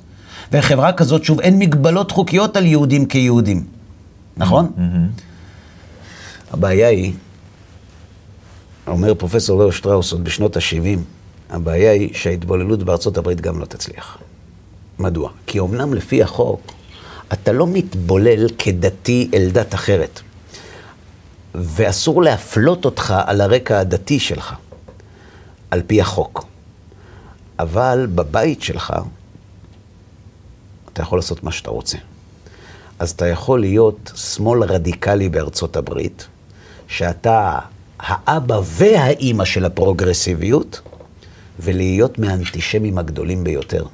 וחברה כזאת, שוב, אין מגבלות חוקיות על יהודים כיהודים. נכון? Mm-hmm. הבעיה היא אומר פרופסור לאו שטראוס עוד בשנות ה-70, הבעיה היא שההתבוללות בארצות הברית גם לא תצליח. מדוע? כי אמנם לפי החוק, אתה לא מתבולל כדתי אל דת אחרת, ואסור להפלות אותך על הרקע הדתי שלך, על פי החוק. אבל בבית שלך, אתה יכול לעשות מה שאתה רוצה. אז אתה יכול להיות שמאל רדיקלי בארצות הברית, שאתה האבא והאימא של הפרוגרסיביות, ולהיות מהאנטישמים הגדולים ביותר.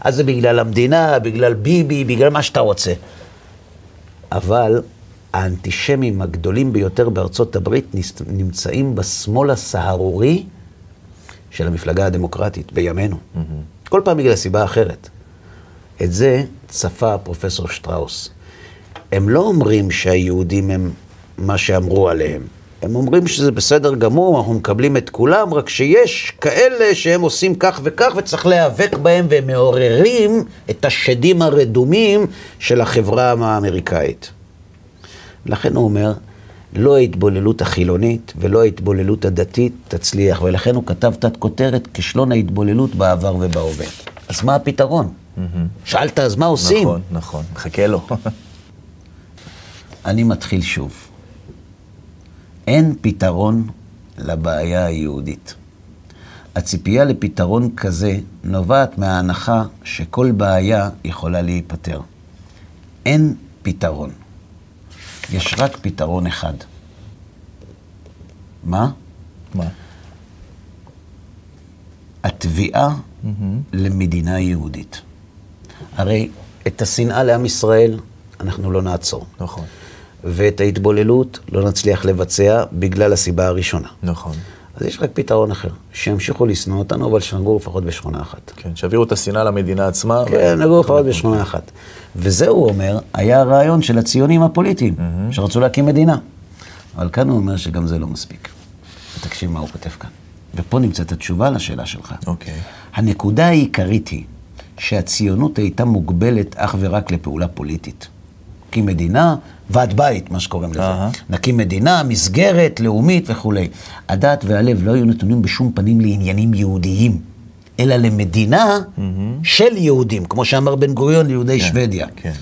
אז זה בגלל המדינה, בגלל ביבי, בגלל מה שאתה רוצה. אבל האנטישמים הגדולים ביותר בארצות הברית נמצאים בשמאל הסהרורי של המפלגה הדמוקרטית בימינו. Mm-hmm. כל פעם בגלל סיבה אחרת. את זה צפה פרופסור שטראוס. הם לא אומרים שהיהודים הם מה שאמרו עליהם. הם אומרים שזה בסדר גמור, אנחנו מקבלים את כולם, רק שיש כאלה שהם עושים כך וכך וצריך להיאבק בהם והם מעוררים את השדים הרדומים של החברה האמריקאית. לכן הוא אומר, לא ההתבוללות החילונית ולא ההתבוללות הדתית תצליח, ולכן הוא כתב תת כותרת, כישלון ההתבוללות בעבר ובהווה. אז מה הפתרון? Mm-hmm. שאלת, אז מה עושים? נכון, נכון, מחכה לו. אני מתחיל שוב. אין פתרון לבעיה היהודית. הציפייה לפתרון כזה נובעת מההנחה שכל בעיה יכולה להיפתר. אין פתרון. יש רק פתרון אחד. מה? מה? התביעה למדינה יהודית. הרי את השנאה לעם ישראל אנחנו לא נעצור. נכון. ואת ההתבוללות לא נצליח לבצע בגלל הסיבה הראשונה. נכון. אז יש רק פתרון אחר, שימשיכו לשנוא אותנו, אבל שנגור לפחות בשכונה אחת. כן, שיעבירו את השנאה למדינה עצמה. כן, נגור לפחות בשכונה אחת. וזה, הוא אומר, היה הרעיון של הציונים הפוליטיים, שרצו להקים מדינה. אבל כאן הוא אומר שגם זה לא מספיק. ותקשיב מה הוא כותב כאן. ופה נמצאת התשובה לשאלה שלך. אוקיי. הנקודה העיקרית היא שהציונות הייתה מוגבלת אך ורק לפעולה פוליטית. נקים מדינה, ועד בית, מה שקוראים לזה. נקים מדינה, מסגרת, לאומית וכולי. הדעת והלב לא היו נתונים בשום פנים לעניינים יהודיים, אלא למדינה של יהודים, כמו שאמר בן גוריון ליהודי שוודיה. כן.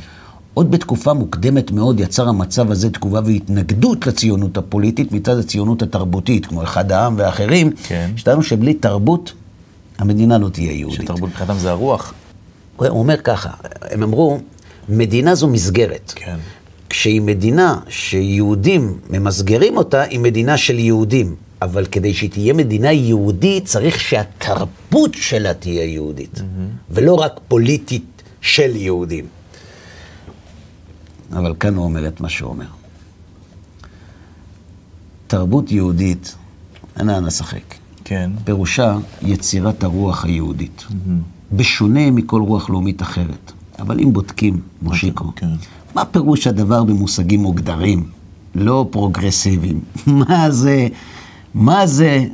עוד בתקופה מוקדמת מאוד יצר המצב הזה תגובה והתנגדות לציונות הפוליטית מצד הציונות התרבותית, כמו אחד העם ואחרים, כן. שטענו שבלי תרבות המדינה לא תהיה יהודית. שתרבות מבחינתם זה הרוח. הוא אומר ככה, הם אמרו, מדינה זו מסגרת. כן. כשהיא מדינה שיהודים ממסגרים אותה, היא מדינה של יהודים. אבל כדי שהיא תהיה מדינה יהודית, צריך שהתרבות שלה תהיה יהודית, ולא רק פוליטית של יהודים. אבל כאן הוא אומר את מה שהוא אומר. תרבות יהודית, אין לאן לשחק. כן. פירושה יצירת הרוח היהודית. בשונה מכל רוח לאומית אחרת. אבל אם בודקים, מושיקו, כן. מה פירוש הדבר במושגים מוגדרים, לא פרוגרסיביים? מה זה, מה זה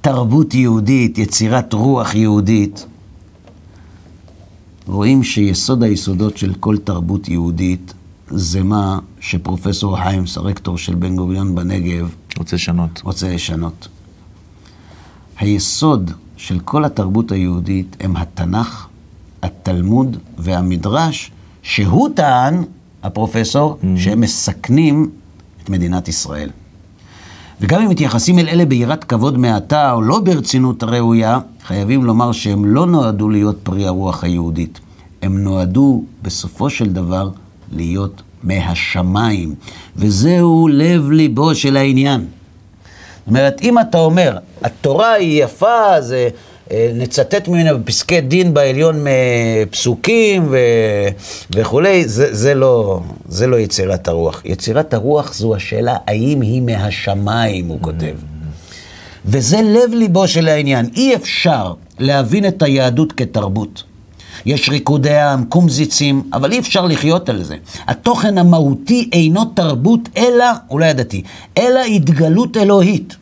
תרבות יהודית, יצירת רוח יהודית? רואים שיסוד היסודות של כל תרבות יהודית זה מה שפרופסור היימס, הרקטור של בן גוריון בנגב, רוצה לשנות. רוצה לשנות. היסוד של כל התרבות היהודית הם התנ"ך, התלמוד והמדרש, שהוא טען, הפרופסור, שהם מסכנים את מדינת ישראל. וגם אם מתייחסים אל אלה ביראת כבוד מעטה או לא ברצינות ראויה, חייבים לומר שהם לא נועדו להיות פרי הרוח היהודית. הם נועדו בסופו של דבר להיות מהשמיים. וזהו לב ליבו של העניין. זאת אומרת, אם אתה אומר, התורה היא יפה, זה, נצטט ממנה בפסקי דין בעליון פסוקים ו... וכולי, זה, זה, לא, זה לא יצירת הרוח. יצירת הרוח זו השאלה האם היא מהשמיים, הוא כותב. וזה לב ליבו של העניין. אי אפשר להבין את היהדות כתרבות. יש ריקודי עם, קומזיצים, אבל אי אפשר לחיות על זה. התוכן המהותי אינו תרבות, אלא, אולי הדתי, אלא התגלות אלוהית.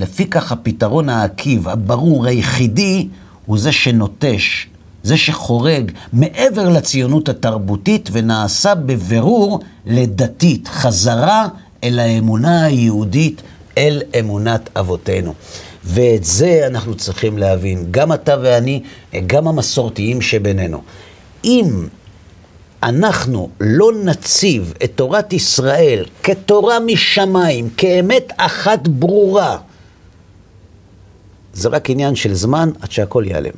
לפיכך הפתרון העקיב, הברור, היחידי, הוא זה שנוטש, זה שחורג מעבר לציונות התרבותית ונעשה בבירור לדתית, חזרה אל האמונה היהודית, אל אמונת אבותינו. ואת זה אנחנו צריכים להבין, גם אתה ואני, גם המסורתיים שבינינו. אם אנחנו לא נציב את תורת ישראל כתורה משמיים, כאמת אחת ברורה, זה רק עניין של זמן עד שהכל ייעלם.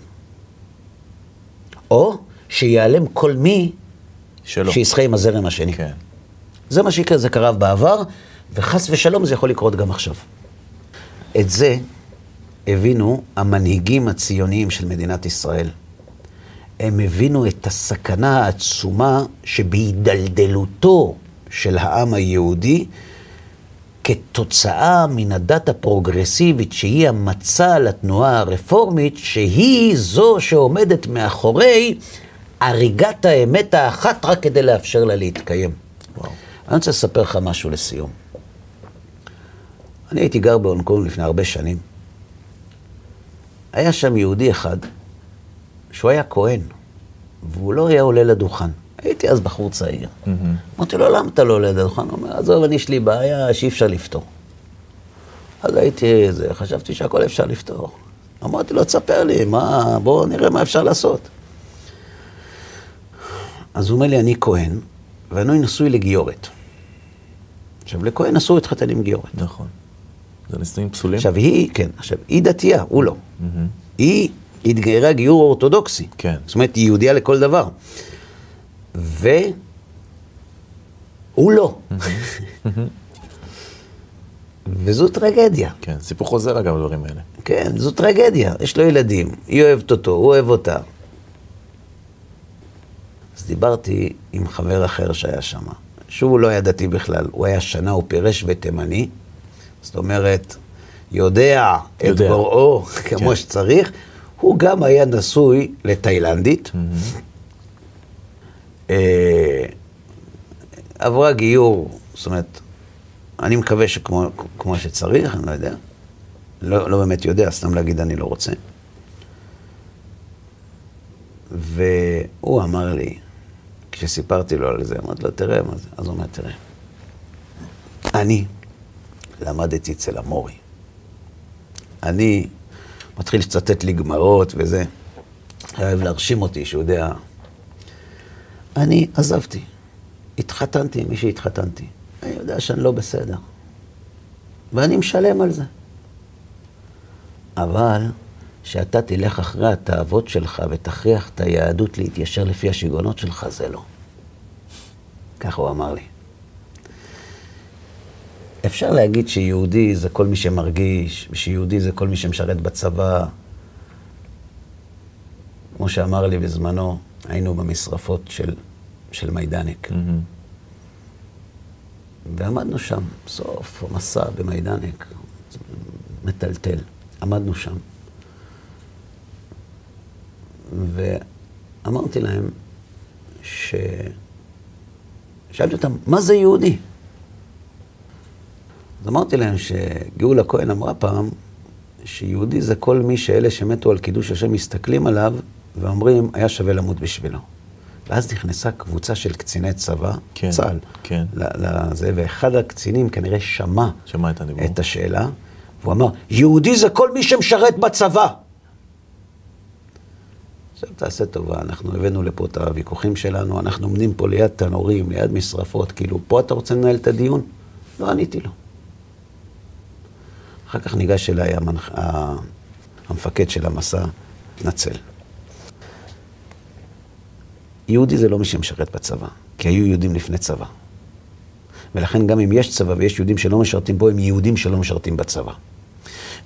או שיעלם כל מי שלא. שישחה עם הזרם השני. כן. זה מה שיקרה, זה קרה בעבר, וחס ושלום זה יכול לקרות גם עכשיו. את זה הבינו המנהיגים הציוניים של מדינת ישראל. הם הבינו את הסכנה העצומה שבהידלדלותו של העם היהודי כתוצאה מן הדת הפרוגרסיבית שהיא המצע לתנועה הרפורמית, שהיא זו שעומדת מאחורי הריגת האמת האחת רק כדי לאפשר לה להתקיים. וואו. אני רוצה לספר לך משהו לסיום. אני הייתי גר בהונג קונג לפני הרבה שנים. היה שם יהודי אחד, שהוא היה כהן, והוא לא היה עולה לדוכן. הייתי אז בחור צעיר. אמרתי לו, למה אתה לא עולה לדוכן? הוא אומר, עזוב, אני יש לי בעיה שאי אפשר לפתור. אז הייתי, זה, חשבתי שהכל אפשר לפתור. אמרתי לו, תספר לי, מה, בואו נראה מה אפשר לעשות. אז הוא אומר לי, אני כהן, ואני נשוי לגיורת. עכשיו, לכהן אסור להתחתן עם גיורת. נכון. זה נישואים פסולים? עכשיו, היא, כן, עכשיו, היא דתייה, הוא לא. היא התגיירה גיור אורתודוקסי. כן. זאת אומרת, היא יהודייה לכל דבר. והוא לא. וזו טרגדיה. כן, סיפור חוזר אגב, הדברים האלה. כן, זו טרגדיה. יש לו ילדים, היא אוהבת אותו, הוא אוהב אותה. אז דיברתי עם חבר אחר שהיה שם, שהוא לא היה דתי בכלל, הוא היה שנה, הוא פירש ותימני, זאת אומרת, יודע, את יודע. בוראו כמו כן. שצריך, הוא גם היה נשוי לתאילנדית, אה, עברה גיור, זאת אומרת, אני מקווה שכמו כמו שצריך, אני לא יודע. לא, לא באמת יודע, סתם להגיד אני לא רוצה. והוא אמר לי, כשסיפרתי לו על זה, אמרתי לו, תראה מה זה. אז הוא אומר, תראה, אני למדתי אצל המורי. אני מתחיל לצטט לי גמרות וזה. אוהב להרשים אותי, שהוא יודע. אני עזבתי, התחתנתי עם מי שהתחתנתי. אני יודע שאני לא בסדר. ואני משלם על זה. אבל שאתה תלך אחרי התאוות שלך ותכריח את היהדות להתיישר לפי השיגעונות שלך, זה לא. ככה הוא אמר לי. אפשר להגיד שיהודי זה כל מי שמרגיש, ושיהודי זה כל מי שמשרת בצבא. כמו שאמר לי בזמנו, היינו במשרפות של, של מיידנק. ועמדנו שם, סוף המסע במיידנק, מטלטל. עמדנו שם. ואמרתי להם ש... שאלתי אותם, מה זה יהודי? אז אמרתי להם שגאולה כהן אמרה פעם, שיהודי זה כל מי שאלה שמתו על קידוש השם מסתכלים עליו ואומרים, היה שווה למות בשבילו. ואז נכנסה קבוצה של קציני צבא, כן, צה"ל, כן. לזה, ואחד הקצינים כנראה שמע שמע את הדיבור. את השאלה, והוא אמר, יהודי זה כל מי שמשרת בצבא. עכשיו תעשה טובה, אנחנו הבאנו לפה את הוויכוחים שלנו, אנחנו עומדים פה ליד תנורים, ליד משרפות, כאילו, פה אתה רוצה לנהל את הדיון? לא עניתי לו. אחר כך ניגש אליי המנח... המפקד של המסע, התנצל. יהודי זה לא מי שמשרת בצבא, כי היו יהודים לפני צבא. ולכן גם אם יש צבא ויש יהודים שלא משרתים בו, הם יהודים שלא משרתים בצבא.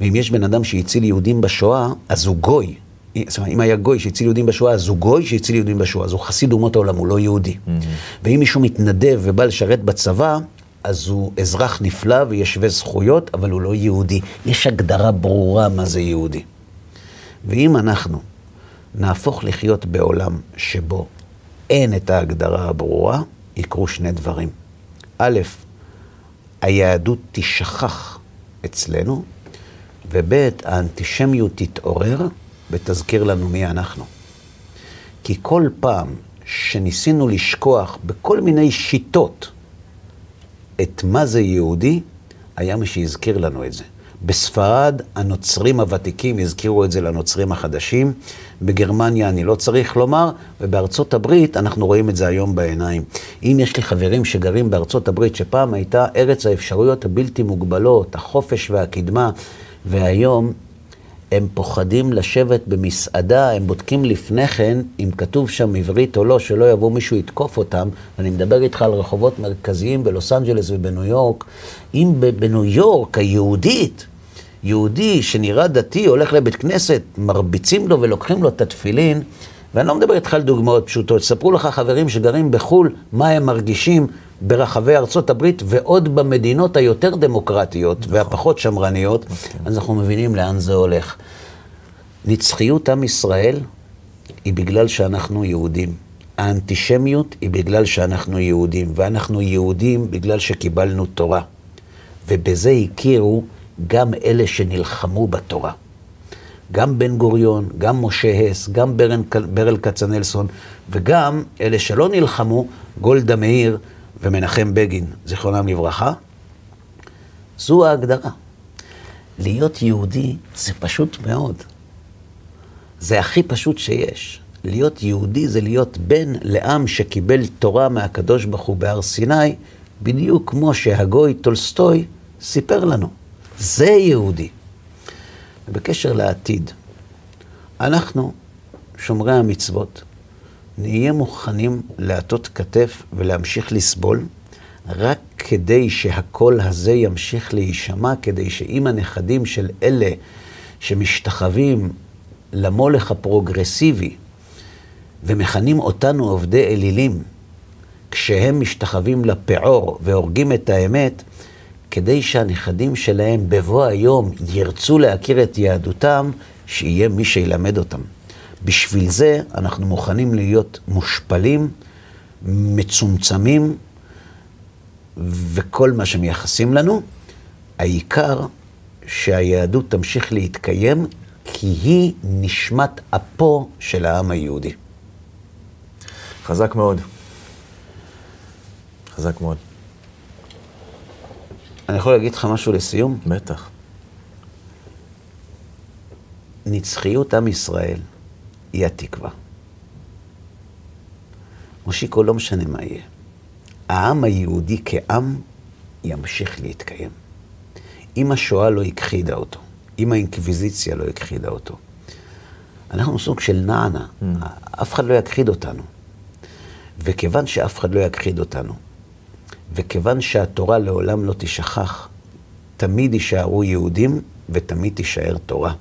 ואם יש בן אדם שהציל יהודים בשואה, אז הוא גוי. זאת אומרת, אם היה גוי שהציל יהודים בשואה, אז הוא גוי שהציל יהודים בשואה. אז הוא חסיד אומות העולם, הוא לא יהודי. ואם מישהו מתנדב ובא לשרת בצבא, אז הוא אזרח נפלא ויש שווה זכויות, אבל הוא לא יהודי. יש הגדרה ברורה מה זה יהודי. ואם אנחנו נהפוך לחיות בעולם שבו אין את ההגדרה הברורה, יקרו שני דברים. א', היהדות תשכח אצלנו, וב', האנטישמיות תתעורר ותזכיר לנו מי אנחנו. כי כל פעם שניסינו לשכוח בכל מיני שיטות את מה זה יהודי, היה מי שהזכיר לנו את זה. בספרד הנוצרים הוותיקים הזכירו את זה לנוצרים החדשים, בגרמניה אני לא צריך לומר, ובארצות הברית אנחנו רואים את זה היום בעיניים. אם יש לי חברים שגרים בארצות הברית, שפעם הייתה ארץ האפשרויות הבלתי מוגבלות, החופש והקדמה, והיום הם פוחדים לשבת במסעדה, הם בודקים לפני כן אם כתוב שם עברית או לא, שלא יבוא מישהו יתקוף אותם. ואני מדבר איתך על רחובות מרכזיים בלוס אנג'לס ובניו יורק. אם בניו יורק היהודית, יהודי שנראה דתי הולך לבית כנסת, מרביצים לו ולוקחים לו את התפילין, ואני לא מדבר איתך על דוגמאות פשוטות, ספרו לך חברים שגרים בחו"ל, מה הם מרגישים ברחבי ארצות הברית ועוד במדינות היותר דמוקרטיות נכון. והפחות שמרניות, אז אנחנו מבינים לאן זה הולך. נצחיות עם ישראל היא בגלל שאנחנו יהודים. האנטישמיות היא בגלל שאנחנו יהודים, ואנחנו יהודים בגלל שקיבלנו תורה. ובזה הכירו גם אלה שנלחמו בתורה. גם בן גוריון, גם משה הס, גם ברן, ברל כצנלסון, וגם אלה שלא נלחמו, גולדה מאיר ומנחם בגין, זיכרונם לברכה. זו ההגדרה. להיות יהודי זה פשוט מאוד. זה הכי פשוט שיש. להיות יהודי זה להיות בן לעם שקיבל תורה מהקדוש ברוך הוא בהר סיני, בדיוק כמו שהגוי טולסטוי סיפר לנו. זה יהודי. ובקשר לעתיד, אנחנו, שומרי המצוות, נהיה מוכנים להטות כתף ולהמשיך לסבול, רק כדי שהקול הזה ימשיך להישמע, כדי שאם הנכדים של אלה שמשתחווים למולך הפרוגרסיבי ומכנים אותנו עובדי אלילים, כשהם משתחווים לפעור והורגים את האמת, כדי שהנכדים שלהם בבוא היום ירצו להכיר את יהדותם, שיהיה מי שילמד אותם. בשביל זה אנחנו מוכנים להיות מושפלים, מצומצמים, וכל מה שמייחסים לנו. העיקר שהיהדות תמשיך להתקיים, כי היא נשמת אפו של העם היהודי. חזק מאוד. חזק מאוד. אני יכול להגיד לך משהו לסיום? בטח. נצחיות עם ישראל היא התקווה. מושיקו, לא משנה מה יהיה. העם היהודי כעם ימשיך להתקיים. אם השואה לא הכחידה אותו, אם האינקוויזיציה לא הכחידה אותו, אנחנו סוג של נענה, mm. אף אחד לא יכחיד אותנו. וכיוון שאף אחד לא יכחיד אותנו, וכיוון שהתורה לעולם לא תשכח, תמיד יישארו יהודים ותמיד תישאר תורה.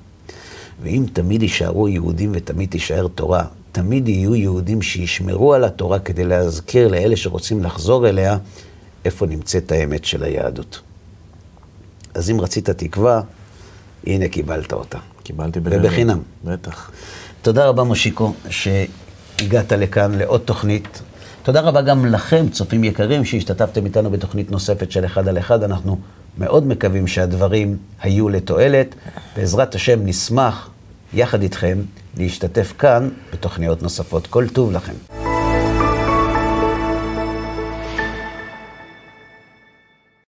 ואם תמיד יישארו יהודים ותמיד תישאר תורה, תמיד יהיו יהודים שישמרו על התורה כדי להזכיר לאלה שרוצים לחזור אליה איפה נמצאת האמת של היהדות. אז אם רצית תקווה, הנה קיבלת אותה. קיבלתי בגלל. ובחינם. בטח. תודה רבה, מושיקו, שהגעת לכאן לעוד תוכנית. תודה רבה גם לכם, צופים יקרים, שהשתתפתם איתנו בתוכנית נוספת של אחד על אחד. אנחנו מאוד מקווים שהדברים היו לתועלת. בעזרת השם נשמח, יחד איתכם, להשתתף כאן בתוכניות נוספות. כל טוב לכם.